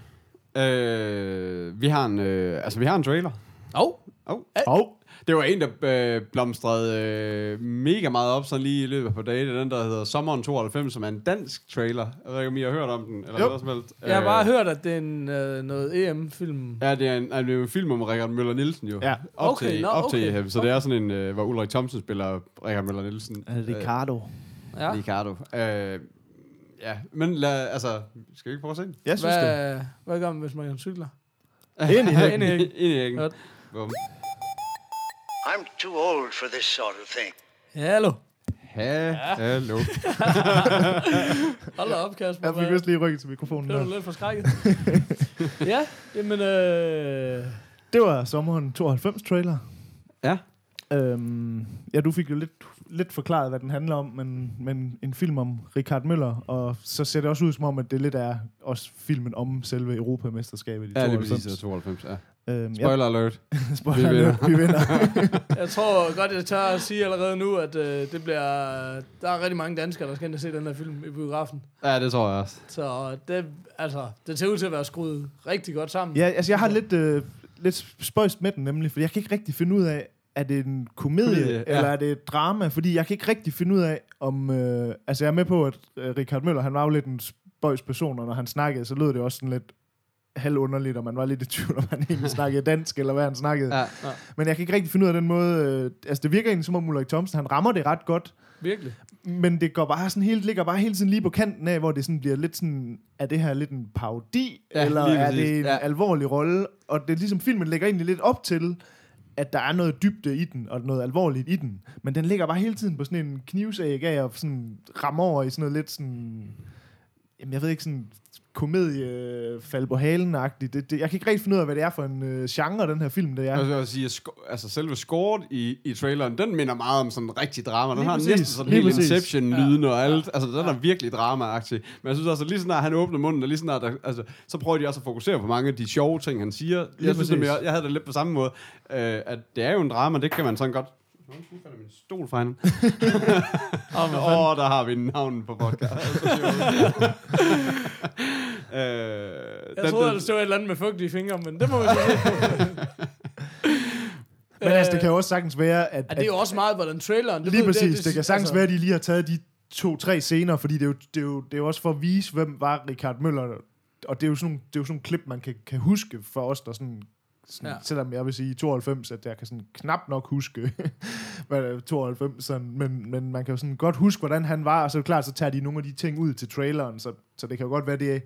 Øh, vi har en, øh, altså, vi har en trailer. Oh. Og Det var en, der øh, blomstrede øh, mega meget op, sådan lige i løbet af på dage. Det er den, der hedder Sommeren 92, som er en dansk trailer. Jeg ved ikke, om I har hørt om den, eller Jo. noget som helst. Jeg har Øh, bare hørt, at det er en, øh, noget EM-film. Ja, det er en, altså, det er en film om Richard Møller Nielsen jo. Ja. Op Okay, til, nå, op til okay. EM. Så det er sådan en, øh, hvor Ulrik Thomsen spiller Richard Møller Nielsen. Ricardo. Ja. Øh, Ricardo. Øh, ja, men lad, altså, skal vi ikke prøve at se den? Jeg synes det. Hvad, hvad gør man, hvis man cykler? [laughs] Ind i hækken. Ind i hækken. Ind i hækken. Godt. Bum. I'm too old for this sort of thing. Hallo. Ha, hallo. [laughs] Hold da op, Kasper. Jeg fik vist lige rykket til mikrofonen Det var lidt forskrækket. [laughs] ja, jamen, øh, Det var sommeren 92 trailer. Ja. Øhm, ja, du fik jo lidt, lidt forklaret, hvad den handler om, men, men en film om Richard Møller, og så ser det også ud som om, at det lidt er også filmen om selve Europamesterskabet i Ja, det er 92. præcis, det er 92, ja. Øhm, ja, Spoiler alert. [laughs] spoiler Vi vinder. alert, vi vinder. [laughs] jeg tror godt, jeg tør at sige allerede nu, at øh, det bliver... Der er rigtig mange danskere, der skal ind og se den her film i biografen. Ja, det tror jeg også. Så det, altså, det ser ud til at være skruet rigtig godt sammen. ja, altså jeg har lidt, øh, lidt spøjst med den nemlig, for jeg kan ikke rigtig finde ud af, er det en komedie, Komedie, komedie ja. eller er det et drama? Fordi jeg kan ikke rigtig finde ud af, om... Øh, altså jeg er med på, at øh, Richard Møller, han var jo lidt en spøjs person, og når han snakkede, så lød det også sådan lidt halvunderligt, og man var lidt i tvivl, om han egentlig [laughs] snakkede dansk, eller hvad han snakkede. Ja. Men jeg kan ikke rigtig finde ud af den måde... Øh, altså det virker egentlig som om Ulrik Thomsen, han rammer det ret godt, Virkelig. men det går bare sådan helt, ligger bare hele tiden lige på kanten af, hvor det sådan bliver lidt sådan, er det her lidt en parodi, Ja, ja, eller er det en ja. ja. alvorlig rolle? Og det er ligesom, filmen lægger egentlig lidt op til, at der er noget dybde i den, og noget alvorligt i den. Men den ligger bare hele tiden på sådan en knivsæg af, og sådan rammer over i sådan noget lidt sådan jamen jeg ved ikke, sådan komedie fald på halen-agtigt. Det, det, jeg kan ikke rigtig finde ud af, hvad det er for en øh, genre, den her film, det er. Jeg vil sige, sko- altså selve scoret i, i traileren, den minder meget om sådan en rigtig drama. Den Lige har præcis, næsten sådan lige helt. Inception-lyden og alt. Altså, den er virkelig drama-agtig. Men jeg synes også, at lige snart han åbner munden, og lige snart, der, altså, så prøver de også at fokusere på mange af de sjove ting, han siger. Jeg synes, jeg, jeg havde det lidt på samme måde, øh, at det er jo en drama, det kan man sådan godt... Nu falder min stol fra hende. [laughs] Åh, oh, der har vi navnen på podcast. [laughs] øh, Jeg troede, at det var et eller andet med fugtige fingre, men det må vi se. [laughs] Men altså, det kan jo også sagtens være, at... Ja, det er jo også meget, hvordan traileren... Lige ved- præcis. Det, det kan sagtens altså, være, at de lige har taget de to-tre scener, fordi det er, jo, det, er jo, det er jo også for at vise, hvem var Richard Møller. Og det er jo sådan, nogle- det er jo sådan nogle klip, man kan, kan huske for os, der sådan, sådan Ja. selvom jeg vil sige i 92, at jeg kan sådan knap nok huske, [laughs] hvad det er, 92, sådan, men, men man kan jo sådan godt huske, hvordan han var, og så er det klart, så tager de nogle af de ting ud til traileren, så, så det kan jo godt være, det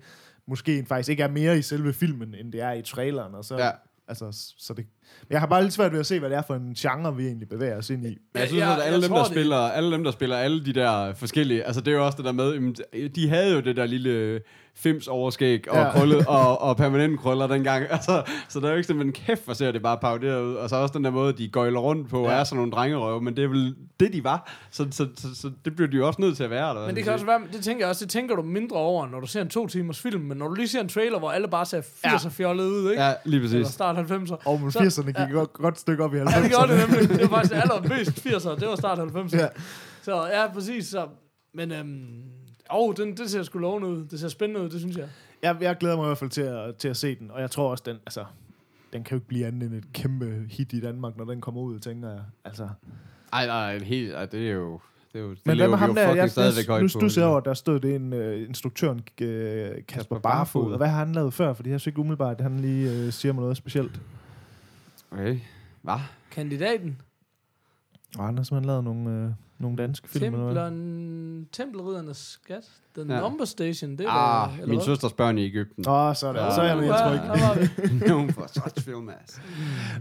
måske faktisk ikke er mere i selve filmen, end det er i traileren, og så, Ja. altså, så det, men jeg har bare lidt svært ved at se, hvad det er for en genre, vi egentlig bevæger os ind i. Men jeg synes, Jeg- at alle jeg dem, der det- spiller, alle dem, der spiller alle de der forskellige, altså det er jo også det der med, jamen, de havde jo det der lille fims overskæg og, Ja. ja. krølle, [laughs] og, og permanent krøller dengang. Altså, så der er jo ikke sådan, men kæft, hvor ser det bare paroderet ud. Og så også den der måde, de gøjler rundt på, ja. Ja. er sådan nogle drengerøve, men det er vel det, de var. Så, så, så, så det bliver de jo også nødt til at være. Der, Men det kan også være, det tænker jeg også, det tænker du mindre over, når du ser en to timers film, men når du lige ser en trailer, hvor alle bare ser 80'er fjollet ud, ikke? Ja, lige Eller præcis. start 90'er. Og med Så- 80'erne gik ja. godt, godt stykke op i 90'erne. Ja, det gjorde det nemlig. Det var faktisk allermest 80'er, det var start 90'er. Ja. Så ja, præcis. Så, men øhm, åh, den, det ser sgu lovende ud. Det ser spændende ud, det synes jeg. Jeg, jeg glæder mig i hvert fald til at, til at se den, og jeg tror også, den, altså, den kan jo ikke blive andet end et kæmpe hit i Danmark, når den kommer ud, tænker jeg. Altså. Ej, nej, helt, ej, det er jo... Det er jo, det Men hvad lever med ham der? Jeg, jeg, nu på, stusser over, der stod det en uh, instruktøren, uh, Kasper Kasper Barfod. Barfod. Og hvad har han lavet før? Fordi jeg synes ikke umiddelbart, at han lige uh, siger mig noget specielt. Okay, hvad? Kandidaten. Og han har simpelthen lavet nogle, uh, nogle danske film. Templeren, Tempelriddernes skat. The Ja. Number Station, det var... Ah, eller min hvad? søsters børn i Ægypten. Åh, oh, sådan. Ja. Ja. Så er jeg med, jeg vi. Known for such film as.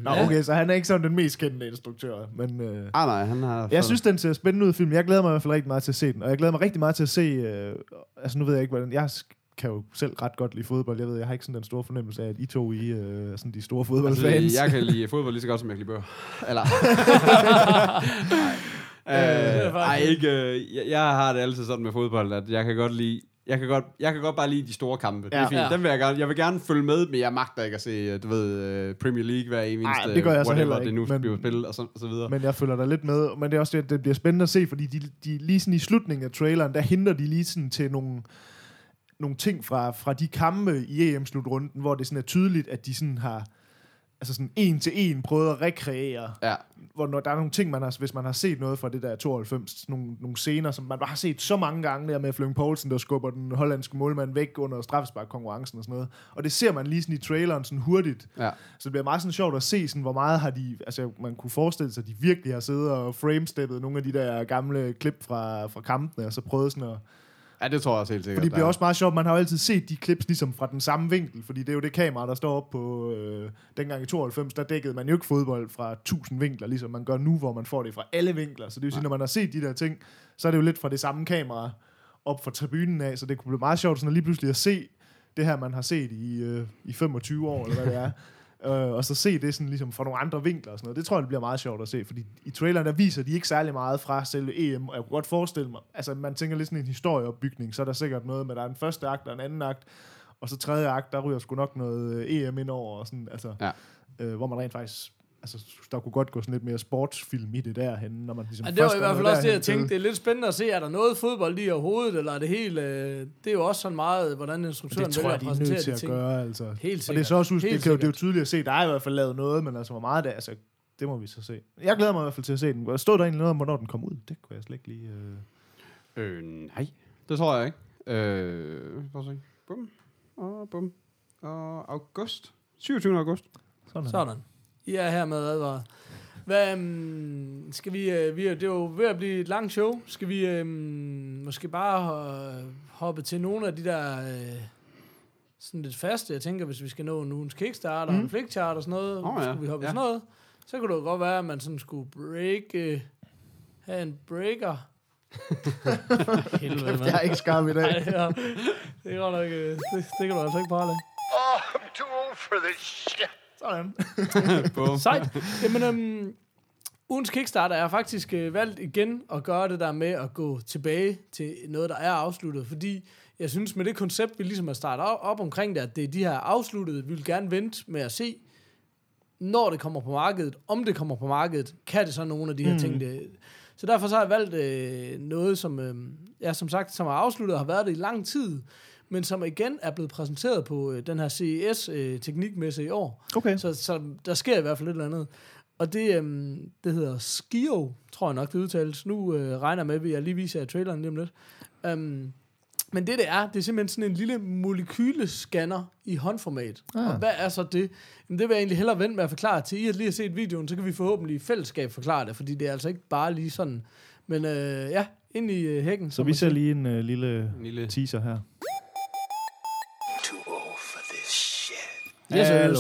Nå, Ja. okay, så han er ikke sådan den mest kendte instruktør. Men, uh, Ah, nej, han har... Jeg synes, den ser spændende ud, film. Jeg glæder mig i hvert fald rigtig meget til at se den. Og jeg glæder mig rigtig meget til at se... Øh, altså, nu ved jeg ikke, hvordan... Jeg kan jo selv ret godt lide fodbold. Jeg ved, jeg har ikke sådan den store fornemmelse af, at I to I, øh, er sådan de store fodboldfans. Altså, jeg kan lide fodbold lige så godt, som jeg kan lide bøger. Eller... [laughs] det er øh, ej, ikke... Øh, jeg, jeg har det altid sådan med fodbold, at jeg kan godt lide... Jeg kan, godt, jeg kan godt bare lide de store kampe. Det er Ja. fint. Ja. Dem vil jeg, gerne, jeg vil gerne følge med, men jeg magter ikke at se, øh, du ved, øh, Premier League hver eneste... Ej, det gør jeg så heller det ikke, nu men- bliver spillet, og så, og så videre. Men jeg følger der lidt med. Men det er også det, det bliver spændende at se, fordi de, de lige sådan i slutningen af traileren, der henter de lige sådan til nogle, nogle ting fra, fra de kampe i EM-slutrunden, hvor det sådan er tydeligt, at de sådan har altså sådan en til en prøvet at rekreere Ja. hvor når der er nogle ting, man har, hvis man har set noget fra det der 92, nogle, nogle scener, som man bare har set så mange gange, der med Flemming Poulsen, der skubber den hollandske målmand væk under straffespark-konkurrencen og sådan noget. Og det ser man lige sådan i traileren sådan hurtigt. Ja. Så det bliver meget sådan sjovt at se, sådan, hvor meget har de, altså man kunne forestille sig, at de virkelig har siddet og framesteppet nogle af de der gamle klip fra, fra kampene, og så prøvet sådan at, ja, det tror jeg også helt sikkert. fordi det bliver også meget sjovt, man har jo altid set de clips ligesom fra den samme vinkel, fordi det er jo det kamera, der står op på, øh, dengang i 92, der dækkede man jo ikke fodbold fra 1000 vinkler, ligesom man gør nu, hvor man får det fra alle vinkler. Så det vil sige, når man har set de der ting, så er det jo lidt fra det samme kamera op fra tribunen af, så det kunne blive meget sjovt sådan at lige pludselig at se det her, man har set i, øh, i 25 år, eller hvad det er. [laughs] Øh, og så se det sådan ligesom fra nogle andre vinkler og sådan noget. Det tror jeg, det bliver meget sjovt at se, fordi i traileren, der viser de ikke særlig meget fra selve EM, og jeg kunne godt forestille mig, altså man tænker lidt sådan en historieopbygning, så er der sikkert noget med, der er en første akt og en anden akt, og så tredje akt, der ryger sgu nok noget øh, EM ind over, og sådan, altså, Ja. øh, hvor man rent faktisk, altså der kunne godt gå sådan lidt mere sportsfilm i det derhen, når man ligesom Ja, det var i er hvert fald også det, jeg tænkte. Det er lidt spændende at se, er der noget fodbold lige i overhovedet, eller er det helt... Øh, det er jo også sådan meget, hvordan instruktøren det tror vælger jeg, at de er præsentere nødt til at gøre, altså. Helt Og det er sikkert. så også, Helt det, kan jo, det er jo sikkert. tydeligt at se, der er i hvert fald lavet noget, men altså hvor meget der, altså det må vi så se. Jeg glæder mig i hvert fald til at se den. Stod der egentlig noget om, hvornår den kom ud? Det kunne jeg slet ikke lige... Øh... Øh, nej. Det tror jeg ikke. Øh, prøv at se. Bum. Og bum. Og august. 27. august. Sådan. er Sådan. I er her med advaret. Hvad, um, skal vi, uh, vi, det er jo ved at blive et langt show. Skal vi um, måske bare uh, hoppe til nogle af de der uh, sådan lidt faste? Jeg tænker, hvis vi skal nå en ugens Kickstarter, mm. en flickchart og sådan noget, Åh, ja. skulle vi hoppe Ja. ja. sådan noget, så kunne det jo godt være, at man sådan skulle break, uh, have en breaker [laughs] Helvede, Jeg er ikke skarp i dag. Ej, ja. Det er godt nok... øh, Det, det kan du altså ikke prale. Oh, I'm too old for this shit. Sådan. [laughs] Sejt. Jamen, øhm, ugens Kickstarter er faktisk øh, valgt igen at gøre det der med at gå tilbage til noget, der er afsluttet. Fordi jeg synes, med det koncept, vi ligesom har startet op, op omkring det, at det er de her afsluttede, vi vil gerne vente med at se, når det kommer på markedet, om det kommer på markedet, kan det så nogle af de her mm. ting. Det, så derfor så har jeg valgt øh, noget, som, øh, ja, som sagt, som er afsluttet og har været det i lang tid, men som igen er blevet præsenteret på øh, den her CES øh, teknikmesse i år. Okay. Så, så der sker i hvert fald et eller andet. Og det, øhm, det hedder Skio, tror jeg nok, det udtales. Nu øh, regner med, at jeg lige viser jer traileren lige om lidt. Um, men det, det er, det er simpelthen sådan en lille molekylescanner i håndformat. Ah. Og hvad er så det? Jamen, det vil jeg egentlig hellere vente med at forklare til I, at lige har set videoen, så kan vi forhåbentlig i fællesskab forklare det, fordi det er altså ikke bare lige sådan. Men øh, ja, ind i øh, hækken. Så vi ser lige en uh, lille, En lille- teaser her. Yes, Hallo.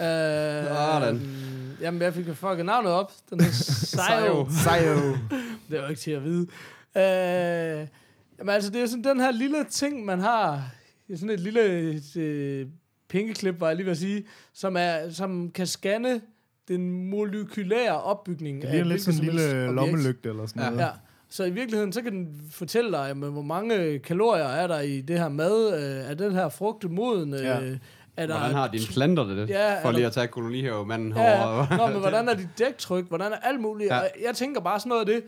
Øh. Jamen, jeg fik jo fucking navnet op. Den er Sayo. Sayo. [laughs] Det er jo ikke til at vide. Øh, jamen altså, det er sådan den her lille ting, man har. Det er sådan et lille øh, pengeklip, var jeg lige ved at sige, som, er, som kan scanne den molekylære opbygning Det ligner lidt sådan en lille objekt. lommelygte eller sådan Ja. noget. Ja. Så i virkeligheden, så kan den fortælle dig, jamen, hvor mange kalorier er der i det her mad, øh, er den her frugt moden, øh, Ja. Er der... Hvordan har dine planter det? Ja, for lige der- at tage kolonihavemanden Ja, herovre. Nå, men hvordan er dit dæktryk? Hvordan er alt muligt? Ja. Ja. Jeg tænker bare sådan noget af det,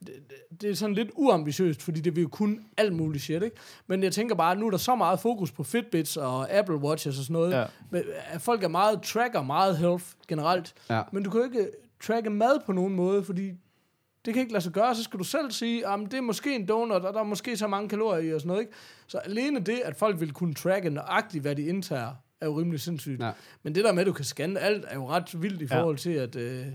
det, det, er sådan lidt uambitiøst, fordi det vil jo kun alt muligt shit, ikke? Men jeg tænker bare, nu er der så meget fokus på Fitbits og Apple Watches og sådan noget. Ja. Men, at folk er meget, tracker meget health generelt. Ja. Men du kan jo ikke tracke mad på nogen måde, fordi det kan ikke lade sig gøre, så skal du selv sige, at det er måske en donut, og der er måske så mange kalorier i og sådan noget, ikke? Så alene det, at folk vil kunne tracke nøjagtigt, hvad de indtager, er jo rimelig sindssygt. Ja. Men det der med, at du kan scanne alt, er jo ret vildt i Ja. forhold til, at øh,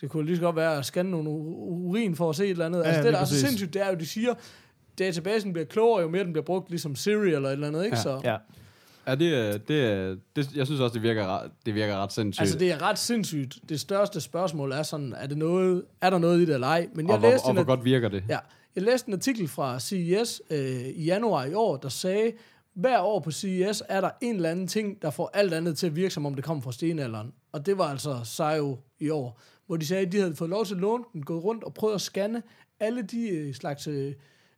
det kunne lige så godt være at scanne nogle urin for at se et eller andet. Ja, altså det, der er så præcis. sindssygt, det er jo, de siger, databasen bliver klogere, jo mere den bliver brugt, ligesom Siri eller et eller andet, ikke? Ja. Så, Ja. Ja, det, er- det, er- det, jeg synes også, det virker, ret- det virker ret sindssygt. Altså, det er ret sindssygt. Det største spørgsmål er sådan, er, det noget, er der noget i det eller ej? Men jeg og, hvor, læste og en hvor at- godt virker det? Ja, jeg læste en artikel fra CES øh, i januar i år, der sagde, hver år på CES er der en eller anden ting, der får alt andet til at virke, som om det kommer fra stenalderen. Og det var altså Sayo i år, hvor de sagde, at de havde fået lov til at låne den, gået rundt og prøvet at scanne alle de øh, slags... Øh,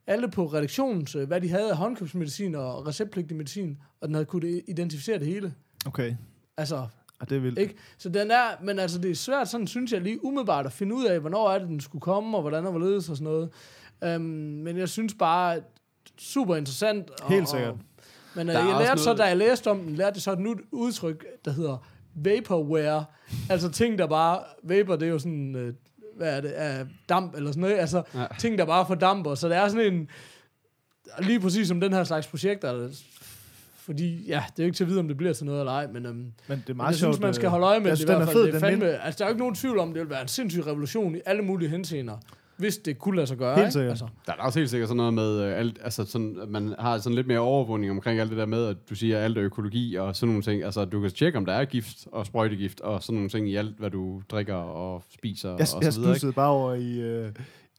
alle på redaktions, øh, hvad de havde af håndkøbsmedicin og receptpligtig medicin, og den havde kunnet identificere det hele. Okay. Altså, Ja, det er vildt. ikke? Så den er, men altså det er svært, sådan synes jeg lige umiddelbart at finde ud af, hvornår er det, den skulle komme, og hvordan og hvorledes og sådan noget. Um, men jeg synes bare, super interessant. Og, Helt sikkert. Og, men Der er jeg lærte så, da jeg læste om den, lærte jeg så et nyt udtryk, der hedder vaporware. altså ting, der bare, vapor, det er jo sådan, uh, hvad er det, uh, damp eller sådan noget. Altså Ja. ting, der bare fordamper. Så det er sådan en, lige præcis som den her slags projekter, fordi, ja, det er jo ikke til at vide, om det bliver til noget eller ej, men um, Men det er men meget jeg synes, sjovt, man skal øh, holde øje med jeg det i synes, den hvert er fald. fed, det er fandme, altså, der er jo ikke nogen tvivl om, det vil være en sindssyg revolution i alle mulige henseender, hvis det kunne lade sig gøre. Helt ikke? sikkert. Altså, Der er da også helt sikkert sådan noget med, øh, alt, altså sådan, at man har sådan lidt mere overvågning omkring alt det der med, at du siger, alt er økologi og sådan nogle ting. Altså, du kan tjekke, om der er gift og sprøjtegift og sådan nogle ting i alt, hvad du drikker og spiser Jeg, og jeg så videre. Ikke? stussede bare over i, øh,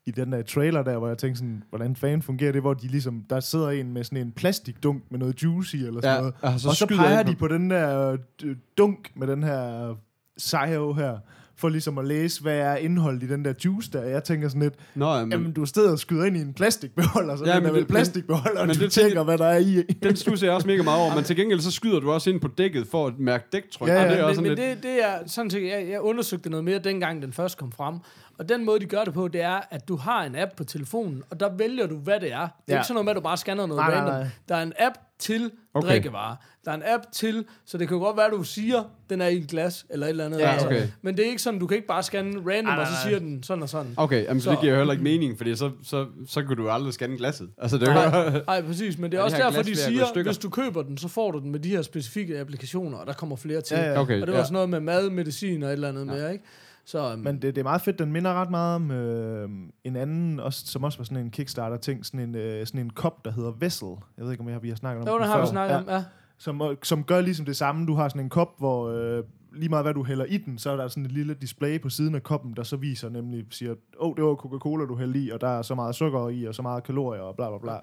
i den der trailer der, hvor jeg tænkte sådan, hvordan fanden fungerer det, hvor de ligesom, der sidder en med sådan en plastikdunk med noget juicy eller sådan Ja, noget. og så og så skyder peger de på- den der øh, dunk med den her Sayo her, for ligesom at læse, hvad er indholdet i den der juice der. Jeg tænker sådan lidt, Nå, jamen, jamen du stedet og skyder ind i en plastikbeholder, så Ja, ja, den men er vel det- plastikbeholder, og men du det tænker- hvad der er i. den stusser jeg også mega meget over, men til gengæld så skyder du også ind på dækket for at mærke dæktryk. Ja, ja. og det er også men sådan men lidt... det, det er sådan set, jeg, jeg undersøgte noget mere, dengang den først kom frem. Og den måde, de gør det på, det er, at du har en app på telefonen, og der vælger du, hvad det er. Det er Ja. ikke sådan noget med, at du bare scanner noget Nej, nej, random. nej. Der er en app til Okay. drikkevarer. Der er en app til, så det kan jo godt være, at du siger, den er i et glas, eller et eller andet. Ja, altså. okay. Men det er ikke sådan, du kan ikke bare scanne random, Nej, nej, og så siger den sådan og sådan. Okay, jamen, så, Så- det giver jo heller ikke mening, fordi så, så, så kunne du jo aldrig scanne glasset. Altså, det er jo... Nej, nej, præcis. Men det er Ja, også de derfor, de siger, hvis du køber den, så får du den med de her specifikke applikationer, og der kommer flere til. Ja, ja. Okay, Og det var ja. sådan noget med mad, medicin og et eller andet ja. mere, ikke? Så, um, Men det, det er meget fedt. Den minder ret meget om øh, en anden, også, som også var sådan en Kickstarter-ting, sådan en, øh, sådan en kop, der hedder Vessel. Jeg ved ikke, om jeg, vi har snakket om jo, den har vi før. snakket Ja. om, ja. Som, som gør ligesom det samme. Du har sådan en kop, hvor, øh, lige meget hvad du hælder i den, så er der sådan et lille display på siden af koppen, der så viser nemlig, siger, åh, oh, det var Coca-Cola, du hældte i, og der er så meget sukker i, og så meget kalorier, og bla bla bla.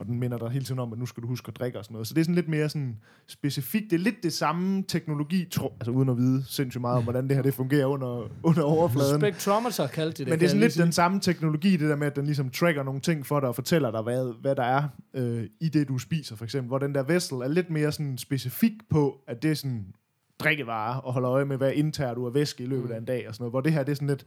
Og den minder dig hele tiden om, at nu skal du huske at drikke og sådan noget. Så det er sådan lidt mere sådan specifikt. Det er lidt det samme teknologi, tro, altså uden at vide sindssygt meget om, hvordan det her det fungerer under, under overfladen. Spektrometer kaldte de det. Men det er sådan lidt den samme teknologi, det der med, at den ligesom tracker nogle ting for dig og fortæller dig, hvad, hvad der er øh, i det, du spiser, for eksempel. Hvor den der vessel er lidt mere sådan specifik på, at det er sådan drikkevarer, og holder øje med, hvad indtager du af væske i løbet af en dag og sådan noget. Hvor det her, det er sådan lidt,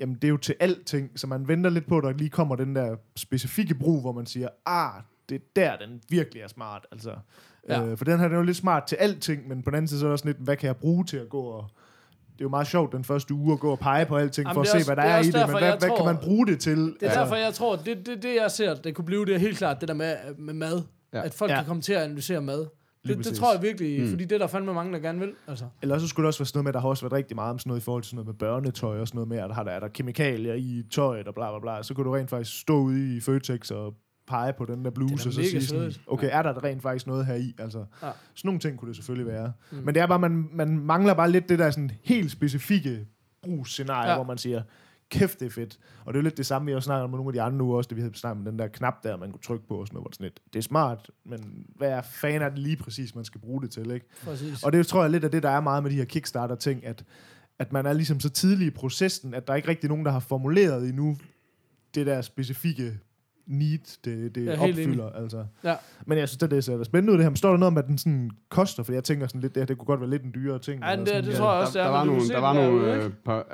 jamen det er jo til alting, så man venter lidt på, at der lige kommer den der specifikke brug, hvor man siger, ah, det er der, den virkelig er smart. Altså, Ja. øh, for den her, den er jo lidt smart til alting, men på den anden side, så er det også lidt, hvad kan jeg bruge til at gå og det er jo meget sjovt den første uge at gå og pege på alting Jamen, for at se, også- hvad der er er, i det, men hvad, hvad kan man bruge det til? Det er derfor, jeg tror, det, det, det jeg ser, det kunne blive det helt klart, det der med, med mad. Ja. At folk ja. kan komme til at analysere mad. Lige Det, det tror jeg virkelig, Mm. fordi det er der fandme mange, der gerne vil. Altså. Eller så skulle det også være sådan noget med, at der har også været rigtig meget om sådan noget i forhold til sådan noget med børnetøj og sådan noget med, at der har der, er der kemikalier i tøjet og bla bla bla. Så kunne du rent faktisk stå ude i Føtex og pege på den der bluse og så sige sådan, okay, er der rent faktisk noget her i? Altså, Ja. sådan nogle ting kunne det selvfølgelig være. Mm. Men det er bare, man, man mangler bare lidt det der sådan helt specifikke brugsscenarie. Ja. hvor man siger, kæft det er fedt. Og det er lidt det samme, vi har snakket om med nogle af de andre nu også, det vi havde snakket med den der knap der, man kunne trykke på og sådan noget, hvor det er sådan lidt, det er smart, men hvad er fan er det lige præcis, man skal bruge det til, ikke? Præcis. Og det tror jeg lidt af det, der er meget med de her Kickstarter-ting, at, at man er ligesom så tidlig i processen, at der er ikke rigtig nogen, der har formuleret endnu det der specifikke need, det, det helt opfylder. Altså. Ja. Men jeg synes, det, det ser spændende ud det her. Men står der noget om, at den sådan koster? For jeg tænker sådan lidt, det, her, det kunne godt være lidt en dyrere ting. Ja, det- sådan, det ja. tror jeg også, der, der er, var nogle, der var nogle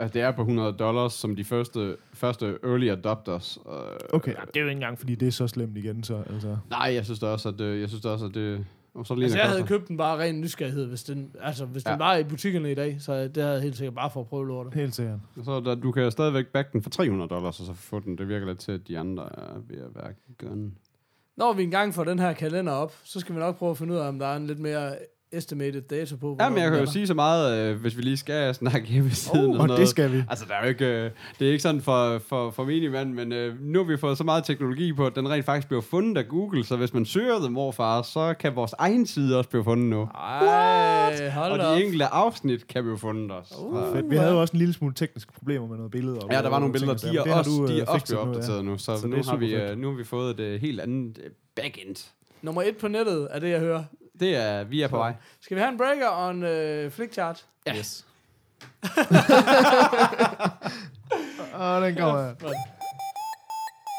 øh, det er på 100 dollars, som de første, første early adopters. Øh, Okay, ja, det er jo ikke engang, fordi det er så slemt igen. Så, altså. Nej, jeg synes da også, at, øh, jeg synes da også, at det... Og så lige Altså, jeg havde købt den bare ren nysgerrighed, hvis den, altså, hvis den Ja. var i butikkerne i dag, så det havde jeg helt sikkert bare for at prøve lortet. Helt sikkert. Så der, du kan stadigvæk back den for 300 dollars, og så få den. Det virker lidt til, at de andre er ved at være gønne. Når vi engang får den her kalender op, så skal vi nok prøve at finde ud af, om der er en lidt mere estimated dato på. Ja, hvornår men jeg kan jo sige så meget, øh, hvis vi lige skal snakke hjemmesiden Oh, og Og noget. det skal vi. Altså, der er jo ikke, øh, det er ikke sådan for, for, for minimand, men øh, nu har vi fået så meget teknologi på, at den rent faktisk bliver fundet af Google, så hvis man søger The Morfar, så kan vores egen side også blive fundet nu. Ej, hold Og de op. enkelte afsnit kan vi jo fundet os. Uh. Fedt. Vi havde jo også en lille smule tekniske problemer med nogle billeder. og Ja, der var nogle billeder, de er, det også, du, de øh, er også fikset blevet nu, ja. opdateret nu, så, Så nu, har vi, øh, nu har vi fået et øh, helt andet øh, backend. Nummer et på nettet er det, jeg hører. Det er, vi er på vej. Skal vi have en breaker og en øh, flickchart? Yes. [laughs] Åh, den kommer her.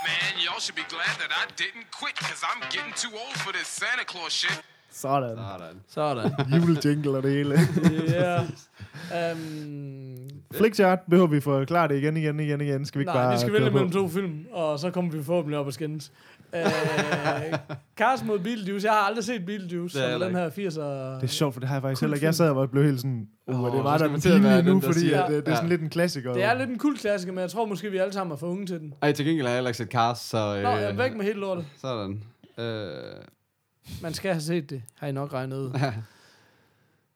Man, y'all should be glad that I didn't quit, cause I'm getting too old for this Santa Claus shit. Sådan. Sådan. Sådan. [laughs] Julejingle og det hele. [laughs] Ja. Um, Flickchart behøver vi forklare det igen, igen, igen, igen. Skal vi ikke nej, bare vi skal vælge på? mellem to film, og så kommer vi forhåbentlig op og skændes. Uh, Cars mod Beetlejuice. Jeg har aldrig set Beetlejuice, Det er som den her 80'er... Det er sjovt, for det har jeg faktisk heller ikke. Jeg sad og blev helt sådan, uh, Åh, det var der man til at være pinligt nu, den, der fordi siger- at, øh, det er sådan Ja. lidt en klassiker. Det er lidt en kul klassiker, men jeg tror måske, vi alle sammen er for unge til den. Ej, til gengæld har jeg heller ikke set Cars, så... Øh, Nå, jeg er væk med hele lortet. Sådan. Øh, Man skal have set det, har I nok regnet ud. [laughs]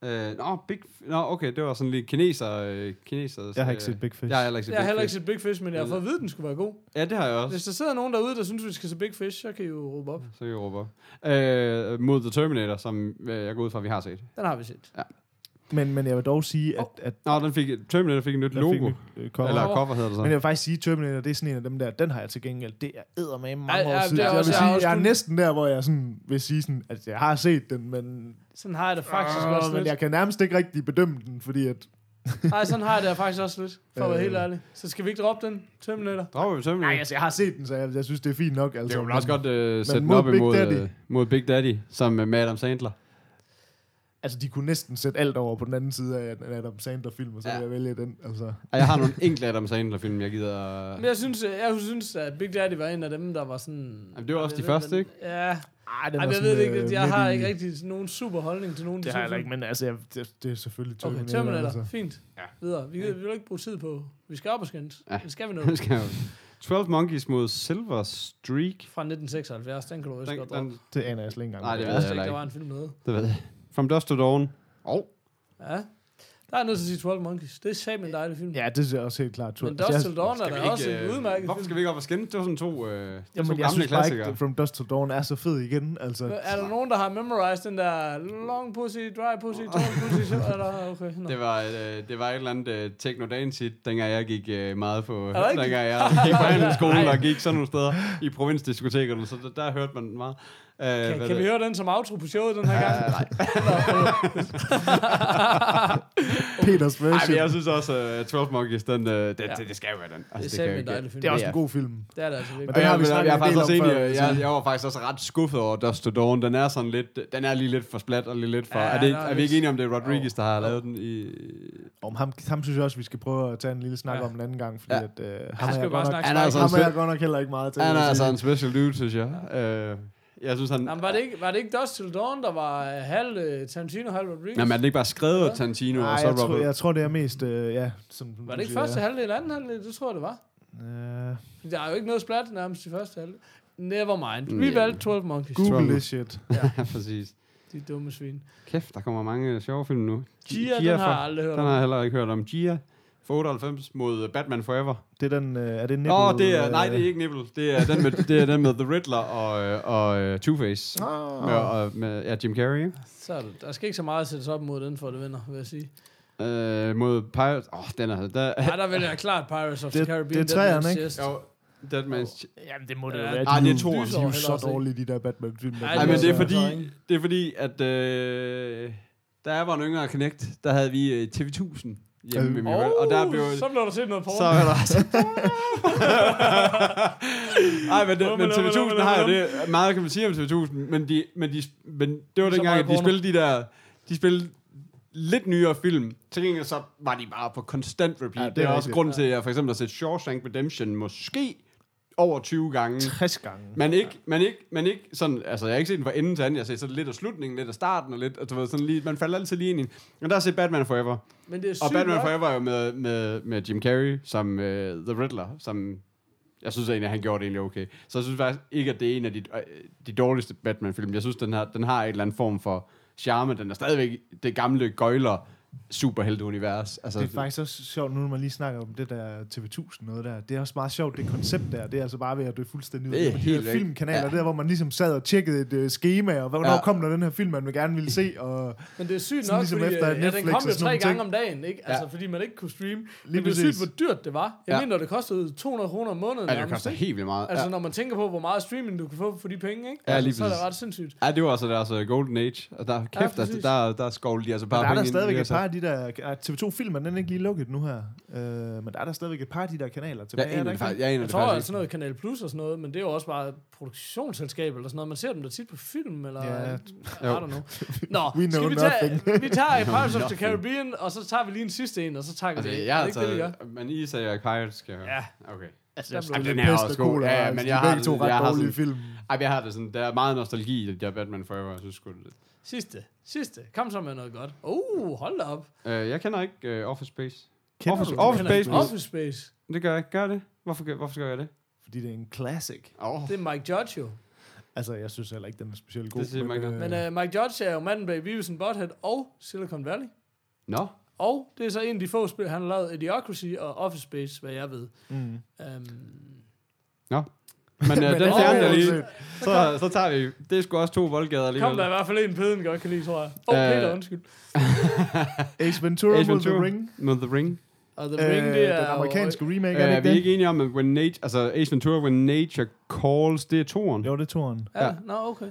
øh, nå, Big... Nå, okay, det var sådan lidt kineser... Øh, kineser Jeg har ikke set Big Fish. Jeg har heller ikke set Jeg har Big heller ikke Fish. set Big Fish, men jeg har fået at vide, at den skulle være god. Ja, det har jeg også. Hvis der sidder nogen derude, der synes, vi skal se Big Fish, så kan I jo råbe op. Så kan vi råbe op. Øh, mod The Terminator, som øh, jeg går ud fra, vi har set. Den har vi set. Men, men jeg vil dog sige, at, at Nå, den fik, Terminator fik et nyt der logo. fik vi, øh, cover. Eller Cover. hedder det så. Men jeg vil faktisk sige, at Terminator, det er sådan en af dem der, den har jeg til gengæld, det er eddermame mange Ja, ja, år det siden. er Jeg vil også- jeg sige, også jeg er næsten der, hvor jeg sådan vil sige sådan, at jeg har set den, men, Sådan har jeg det faktisk Åh, også men lidt. jeg kan nærmest ikke rigtig bedømme den, fordi at, [laughs] Nej, sådan har jeg det faktisk også lidt, for at være Øh. helt ærlig. Så skal vi ikke droppe den, Terminator? Dropper vi Terminator? nej, altså, jeg har set den, så jeg, jeg synes, det er fint nok. Altså, Det er jo men- også godt uh, sætte den mod op Big imod, Daddy. uh, mod Big Daddy, som uh, med Adam Sandler. Altså, de kunne næsten sætte alt over på den anden side af en Adam Sandler-film, og så Ja. vil jeg vælge den. Altså. Og jeg har nogle enkelte Adam Sandler-film, jeg gider... Men jeg synes, jeg synes, at Big Daddy var en af dem, der var sådan... Jamen, det var også de ved, første, ikke? Ja, Ej, den Ej, var men jeg sådan, ved det ikke. øh, Jeg har i- ikke rigtig nogen super holdning til nogen Det har jeg ikke, men altså, jeg, det, det er selvfølgelig Okay, Terminator. Terminator. Altså. Fint. Ja. Videre. Vi, vi vil ikke bruge tid på... Vi skal op og skændes. Ja. Det skal vi nu. [laughs] Nu skal jeg jo- 12 Monkeys mod Silver Streak. Fra 1976, den kan du også Den, godt droppe. den, Det aner jeg slet ikke engang. Nej, det ved Jeg ikke, der var en film med. det ved jeg. From Dusk to Dawn. Oh. Ja. Der er nødt til at sige 12 Monkeys. Det er sammen en dejlig film. Ja, det ser også helt klart. Men Altså, Dust jeg- Till Dawn er da også ikke, en øh, udmærket Hvorfor film. skal vi ikke op og skænde? Det var sådan to, øh, Jamen, to jeg gamle synes klassikere. ikke, From Dust to Dawn er så fed igen. Altså, Er der nogen, der har memorized den der long pussy, dry pussy, tall [laughs] pussy? Eller, okay, no. Det var, øh, det var et eller andet uh, techno dance hit, dengang jeg gik øh, meget på, dengang jeg gik på [laughs] handelsskolen og gik sådan nogle steder i provinsdiskotekerne, så der, der hørte man meget. Uh, Kan, kan vi høre den som outro på showet den her gang? [laughs] [laughs] Peters Nej, version. men jeg synes også, uh, 12 Monkeys, den, uh, det, Ja. det, det skal jo være den. Det er kan en dejlig film. det er også en god film. Det er det altså Men virkelig. den har Ja, vi men snakket jeg, er en faktisk også enig, jeg, jeg var faktisk også ret skuffet over Dust to Dawn. Den er sådan lidt, den er lige lidt for splat og lige lidt for... Ja, er, det, ikke- er vi ikke enige om, det er Rodriguez, der har Jo. lavet den i... Om ham, ham synes jeg også, vi skal prøve at tage en lille snak Ja. om en anden gang, fordi Ja. at, øh, ham, er jeg bare godt nok, Han er altså jeg godt nok heller ikke meget til. Han er jeg altså en special dude, synes jeg. Uh, jeg synes, han... Jamen, var, det ikke, var det ikke Dust Till Dawn, der var øh, halv øh, Tarantino, halv Rodriguez? Jamen, er det ikke bare skrevet af Tarantino, Nej, og så jeg, tror, jeg tror, det er mest, øh, ja, som var det ikke siger, første ja. halvdel, anden halvdel? Det tror jeg, det var. Øh, Der er jo ikke noget splat nærmest i første halvdel. Never mind. Vi Ja. valgte 12 Monkeys. Google this shit. [laughs] ja, præcis. De dumme svin. Kæft, der kommer mange sjove film nu. Gia, den har jeg aldrig hørt Den har jeg om. heller ikke hørt om. Gia for 98 mod Batman Forever. Det er den, øh, er det Åh, nipple, oh, det er, øh, nej, det er ikke Nibble. Det er den med, det er den med The Riddler og, øh, og uh, Two-Face. Ah. Med, og, med, ja, Jim Carrey. Så er det, der skal ikke så meget at sættes op mod den, for det vinder, vil jeg sige. Øh, mod Pirates. Åh, oh, den er... Der, Nej, der vælger jeg klart Pirates of the Det- Caribbean. det er træerne, Dead Man's ikke? Chest. jo, Deadman's... Jamen, det må det jo Ja, være. nej, De det er toeren. De er jo så dårlige, de der Batman-film. Ej, Nej, men det er fordi, det er fordi, at øh, da jeg var en yngre knægt, der havde vi øh, TV1000 hjemme Øh. med min oh, og der blev... så blev der set noget porno. Så er der også... [laughs] Ej, men, det, men Lumme, lumme, TV1000 lumme, har jo det... Meget kan man sige om TV1000, men, de, men, de, men det var dengang, at de spillede de der... De spillede lidt nyere film. Til gengæld så var de bare på konstant repeat. Ja, det det, er også grund til, at jeg for eksempel har set Shawshank Redemption måske over 20 gange. 60 gange. Men ikke, men ikke, men ikke sådan, altså jeg har ikke set den fra enden til anden, jeg har set sådan lidt af slutningen, lidt af starten, og lidt, og du ved, sådan lige, man falder altid lige ind i den. Men der har set Batman Forever. Men det er Og Batman nok. Forever er jo med, med, med Jim Carrey som uh, The Riddler, som jeg synes egentlig, at han gjorde det egentlig okay. Så jeg synes faktisk ikke, at det er en af de, øh, de dårligste Batman-film. Jeg synes, den, har, den har et eller andet form for charme. Den er stadigvæk det gamle gøjler superhelte-univers. Altså, Det er faktisk også sjovt, nu når man lige snakker om det der TV1000 noget der. Det er også meget sjovt, det koncept der. Det er altså bare ved at dø fuldstændig ud. Det er De helt væk. filmkanaler, Ja. ja. der hvor man ligesom sad og tjekkede et uh, schema, og hvornår Ja. ja. kom der den her film, man gerne ville se. Og Men det er sygt Sådan nok, ligesom fordi efter øh, ja, den Netflix kom jo tre gange om dagen, ikke? Altså, Ja. fordi man ikke kunne streame. Men Lige det er sygt, hvor dyrt det var. Jeg Ja. mener, det kostede 200 kroner om måneden. ja, det koster helt vildt meget. Altså, ja. når man tænker på, hvor meget streaming du kan få for de penge, ikke? Ja, altså, lige så er det ret sindssygt. Ja, det var altså deres uh, golden age. Og der, kæft, altså, præcis. der, der skovlede de altså bare der er der penge ind i stadigvæk et par altså. af de der... ah, TV2-film er den ikke lige lukket nu her. Uh, men der er der stadigvæk et par af de der kanaler tilbage. Jeg er aner der faktisk, jeg aner Jeg tror, at sådan noget Kanal Plus og sådan noget, men det er jo også bare et produktionsselskab eller sådan noget. Man ser dem da tit på film, eller... Ja, I don't know. [laughs] Nå, We know skal vi tage, nothing. vi tager [laughs] Pirates of the. Caribbean, og så tager vi lige en sidste en, og så tager vi Altså, det. jeg det har ikke det, vi taget, men I sagde, at Pirates skal jeg Ja. Okay. Altså, Der synes, den det er også god. Ja, Ja, men jeg jeg har to ret jeg har sådan- film. Ej, jeg har det sådan, der er meget nostalgi i det der Batman Forever, jeg synes sgu det. Sidste. Sidste. Kom så med noget godt. Uh, hold da op. Uh, jeg kender ikke uh, Office Space. Kender Office, du Office Space. Office Space. Det gør jeg ikke. Gør det? Hvorfor, gør- hvorfor skal jeg det? Fordi det er en classic. Oh. Det er Mike Judge jo. Altså, jeg synes heller ikke, den er specielt god. Det siger Mike Men uh, Mike Judge er jo manden bag Beavis and Butthead og Silicon Valley. Nå. Og det er så en af de få spil, han har lavet, Idiocracy og Office Space, hvad jeg ved. mm. Um, Nå. Men [laughs] uh, den fjerner jeg det er lige. Så, så tager vi... Det er sgu også to voldgader kom alligevel. der i hvert fald en pæden godt kan lide, tror jeg. Åh, oh, Øh, Peter, undskyld. [laughs] Ace Ventura, Ace Ace The Ventura. Ring. Med The Ring. Og The Ring, det er den jo- amerikanske remake, Uh, er det er ikke vi det? ikke enige om, at when nature, altså Ace Ventura, When Nature Calls, det er toren? Jo, det er toren. Ja, Ja. nå, okay.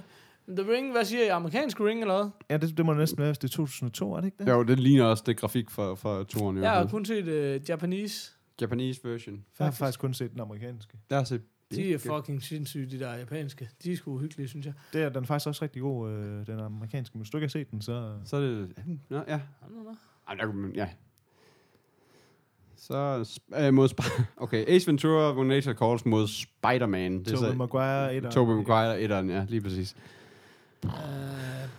The Ring, hvad siger I? Amerikansk Ring eller hvad? Ja, det, det må næsten være, hvis det er 2002, er det ikke det? Jo, det ligner også det grafik fra, fra toren. Jeg har kun set uh, Japanese. Japanese version. Jeg har faktisk kun set den amerikanske. Der er set De er fucking sindssyge, de der japanske. De er sgu uhyggelige, synes jeg. Det er den er faktisk også rigtig god, øh, den amerikanske. Men hvis du ikke har set den, så... Så er det... Nå, ja. Nå. Ej, der, kunne man- ja. Så øh, mod... Sp- [laughs] okay, Ace Ventura, When Nature Calls mod Spider-Man. Det er Tobey så- Maguire, et Tobey Maguire, etteren, ja, lige præcis. Uh,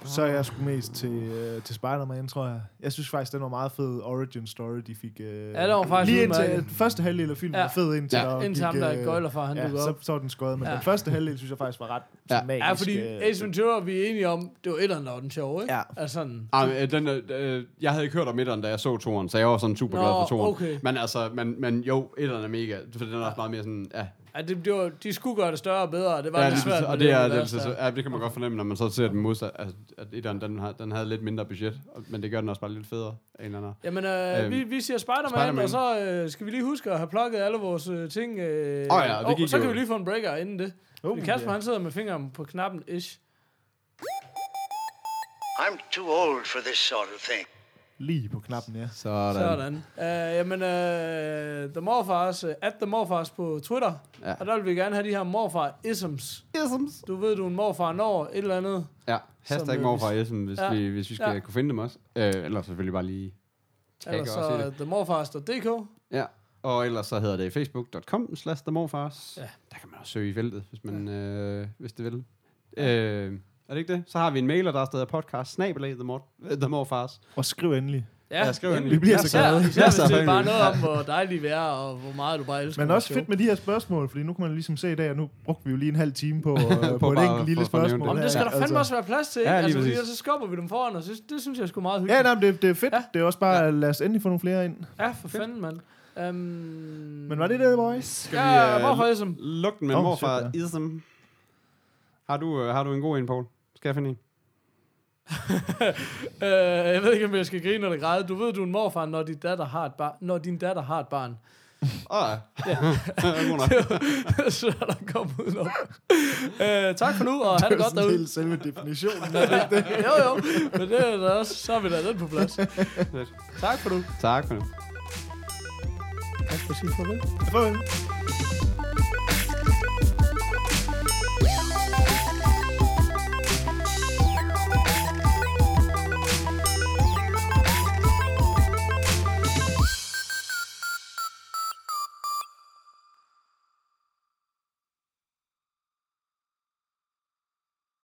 Så er jeg sgu mest til, øh, til Spider-Man, tror jeg. Jeg synes faktisk, den var meget fed origin story, de fik. Øh, Ja, det var faktisk Lige indtil første halvdel af filmen Ja. var fed indtil Ja. der Indtil ham, gik, der øh, gøjler for, han ja, dukker så, op. så var den skøjet. Men Ja. den første halvdel synes jeg faktisk var ret Ja. ja. magisk. Ja, fordi øh, Ace Ventura, vi er enige om, det var etteren, der var den sjove, ikke? Ja. Altså sådan, Ah, men, øh, den, øh, øh, jeg havde ikke hørt om etteren, da jeg så toren, så jeg var sådan super glad Nå, for toren. okay. Men altså, men, men jo, etteren er mega, for den er også meget mere sådan, ja. Ja, det, det var, de skulle gøre det større og bedre, og det var ja, lidt svært. præcis, og med det, er, det, univers det, ja, det kan man godt fornemme, når man så ser den modsat, altså, at etteren, den, har, den havde lidt mindre budget, og- men det gør den også bare lidt federe af en eller anden. Jamen, øh, Øhm, vi, vi siger Spider-Man, Spider-Man. og så øh, skal vi lige huske at have plukket alle vores øh, ting. Øh, Åh ja, det og gik så kan jo. vi lige få en breaker inden det. Oh, Kasper, ja. han sidder med fingeren på knappen, ish. I'm too old for this sort of thing. Lige på knappen, ja. Sådan. Sådan. Uh, jamen, uh, The Morfars, uh, at The Morfars på Twitter. Ja. Og der vil vi gerne have de her morfar-isms. Isms. Du ved, du er en morfar når et eller andet. Ja, hashtag morfar Essen, hvis, Ja. vi, hvis vi skal Ja. kunne finde dem også. Øh, eller selvfølgelig bare lige tagge i så det. themorfars.dk. Ja, og ellers så hedder det facebook.com slash themorfars. Ja. Der kan man også søge i feltet, hvis man øh, hvis det vil. Øh, er det ikke det? Så har vi en mailer, der er podcast snabelag the, mor, øh, the morfars. Og skriv endelig. Ja, Ja, skriv endelig. Vi bliver så glade. Især Ja, hvis det er bare noget om, hvor dejligt vi er, og hvor meget du bare elsker Men også fedt med de her spørgsmål, fordi nu kan man ligesom se i dag, og nu brugte vi jo lige en halv time på, [laughs] øh, på, et bare enkelt lille at spørgsmål. det. Jamen, det skal der fandme altså. også være plads til? Ja, lige altså, fordi så skubber vi dem foran, og synes, det synes jeg sgu meget hyggeligt. Ja, nej, det, det er fedt. Ja. Det er også bare, ja. lad os endelig få nogle flere ind. Ja, for fanden, mand. Um, Men var det det, boys? Skal Ja, vi, øh, morfar ism. Luk den med oh, morfar shit, ism. Har du, øh, har du en god en, Poul? Skal jeg finde en? [laughs] Øh, jeg ved ikke, om jeg skal grine eller græde. Du ved, du er en morfar, når din datter har et barn. Når din datter har et barn. Åh, oh, ja. [laughs] [laughs] Nok. så er der kommet udenom. øh, tak for nu, og have det godt derude. helt selve definitionen. jo, jo. Men det er da også, så har vi da den på plads. tak for nu. tak for nu. Tak for sige farvel. Farvel.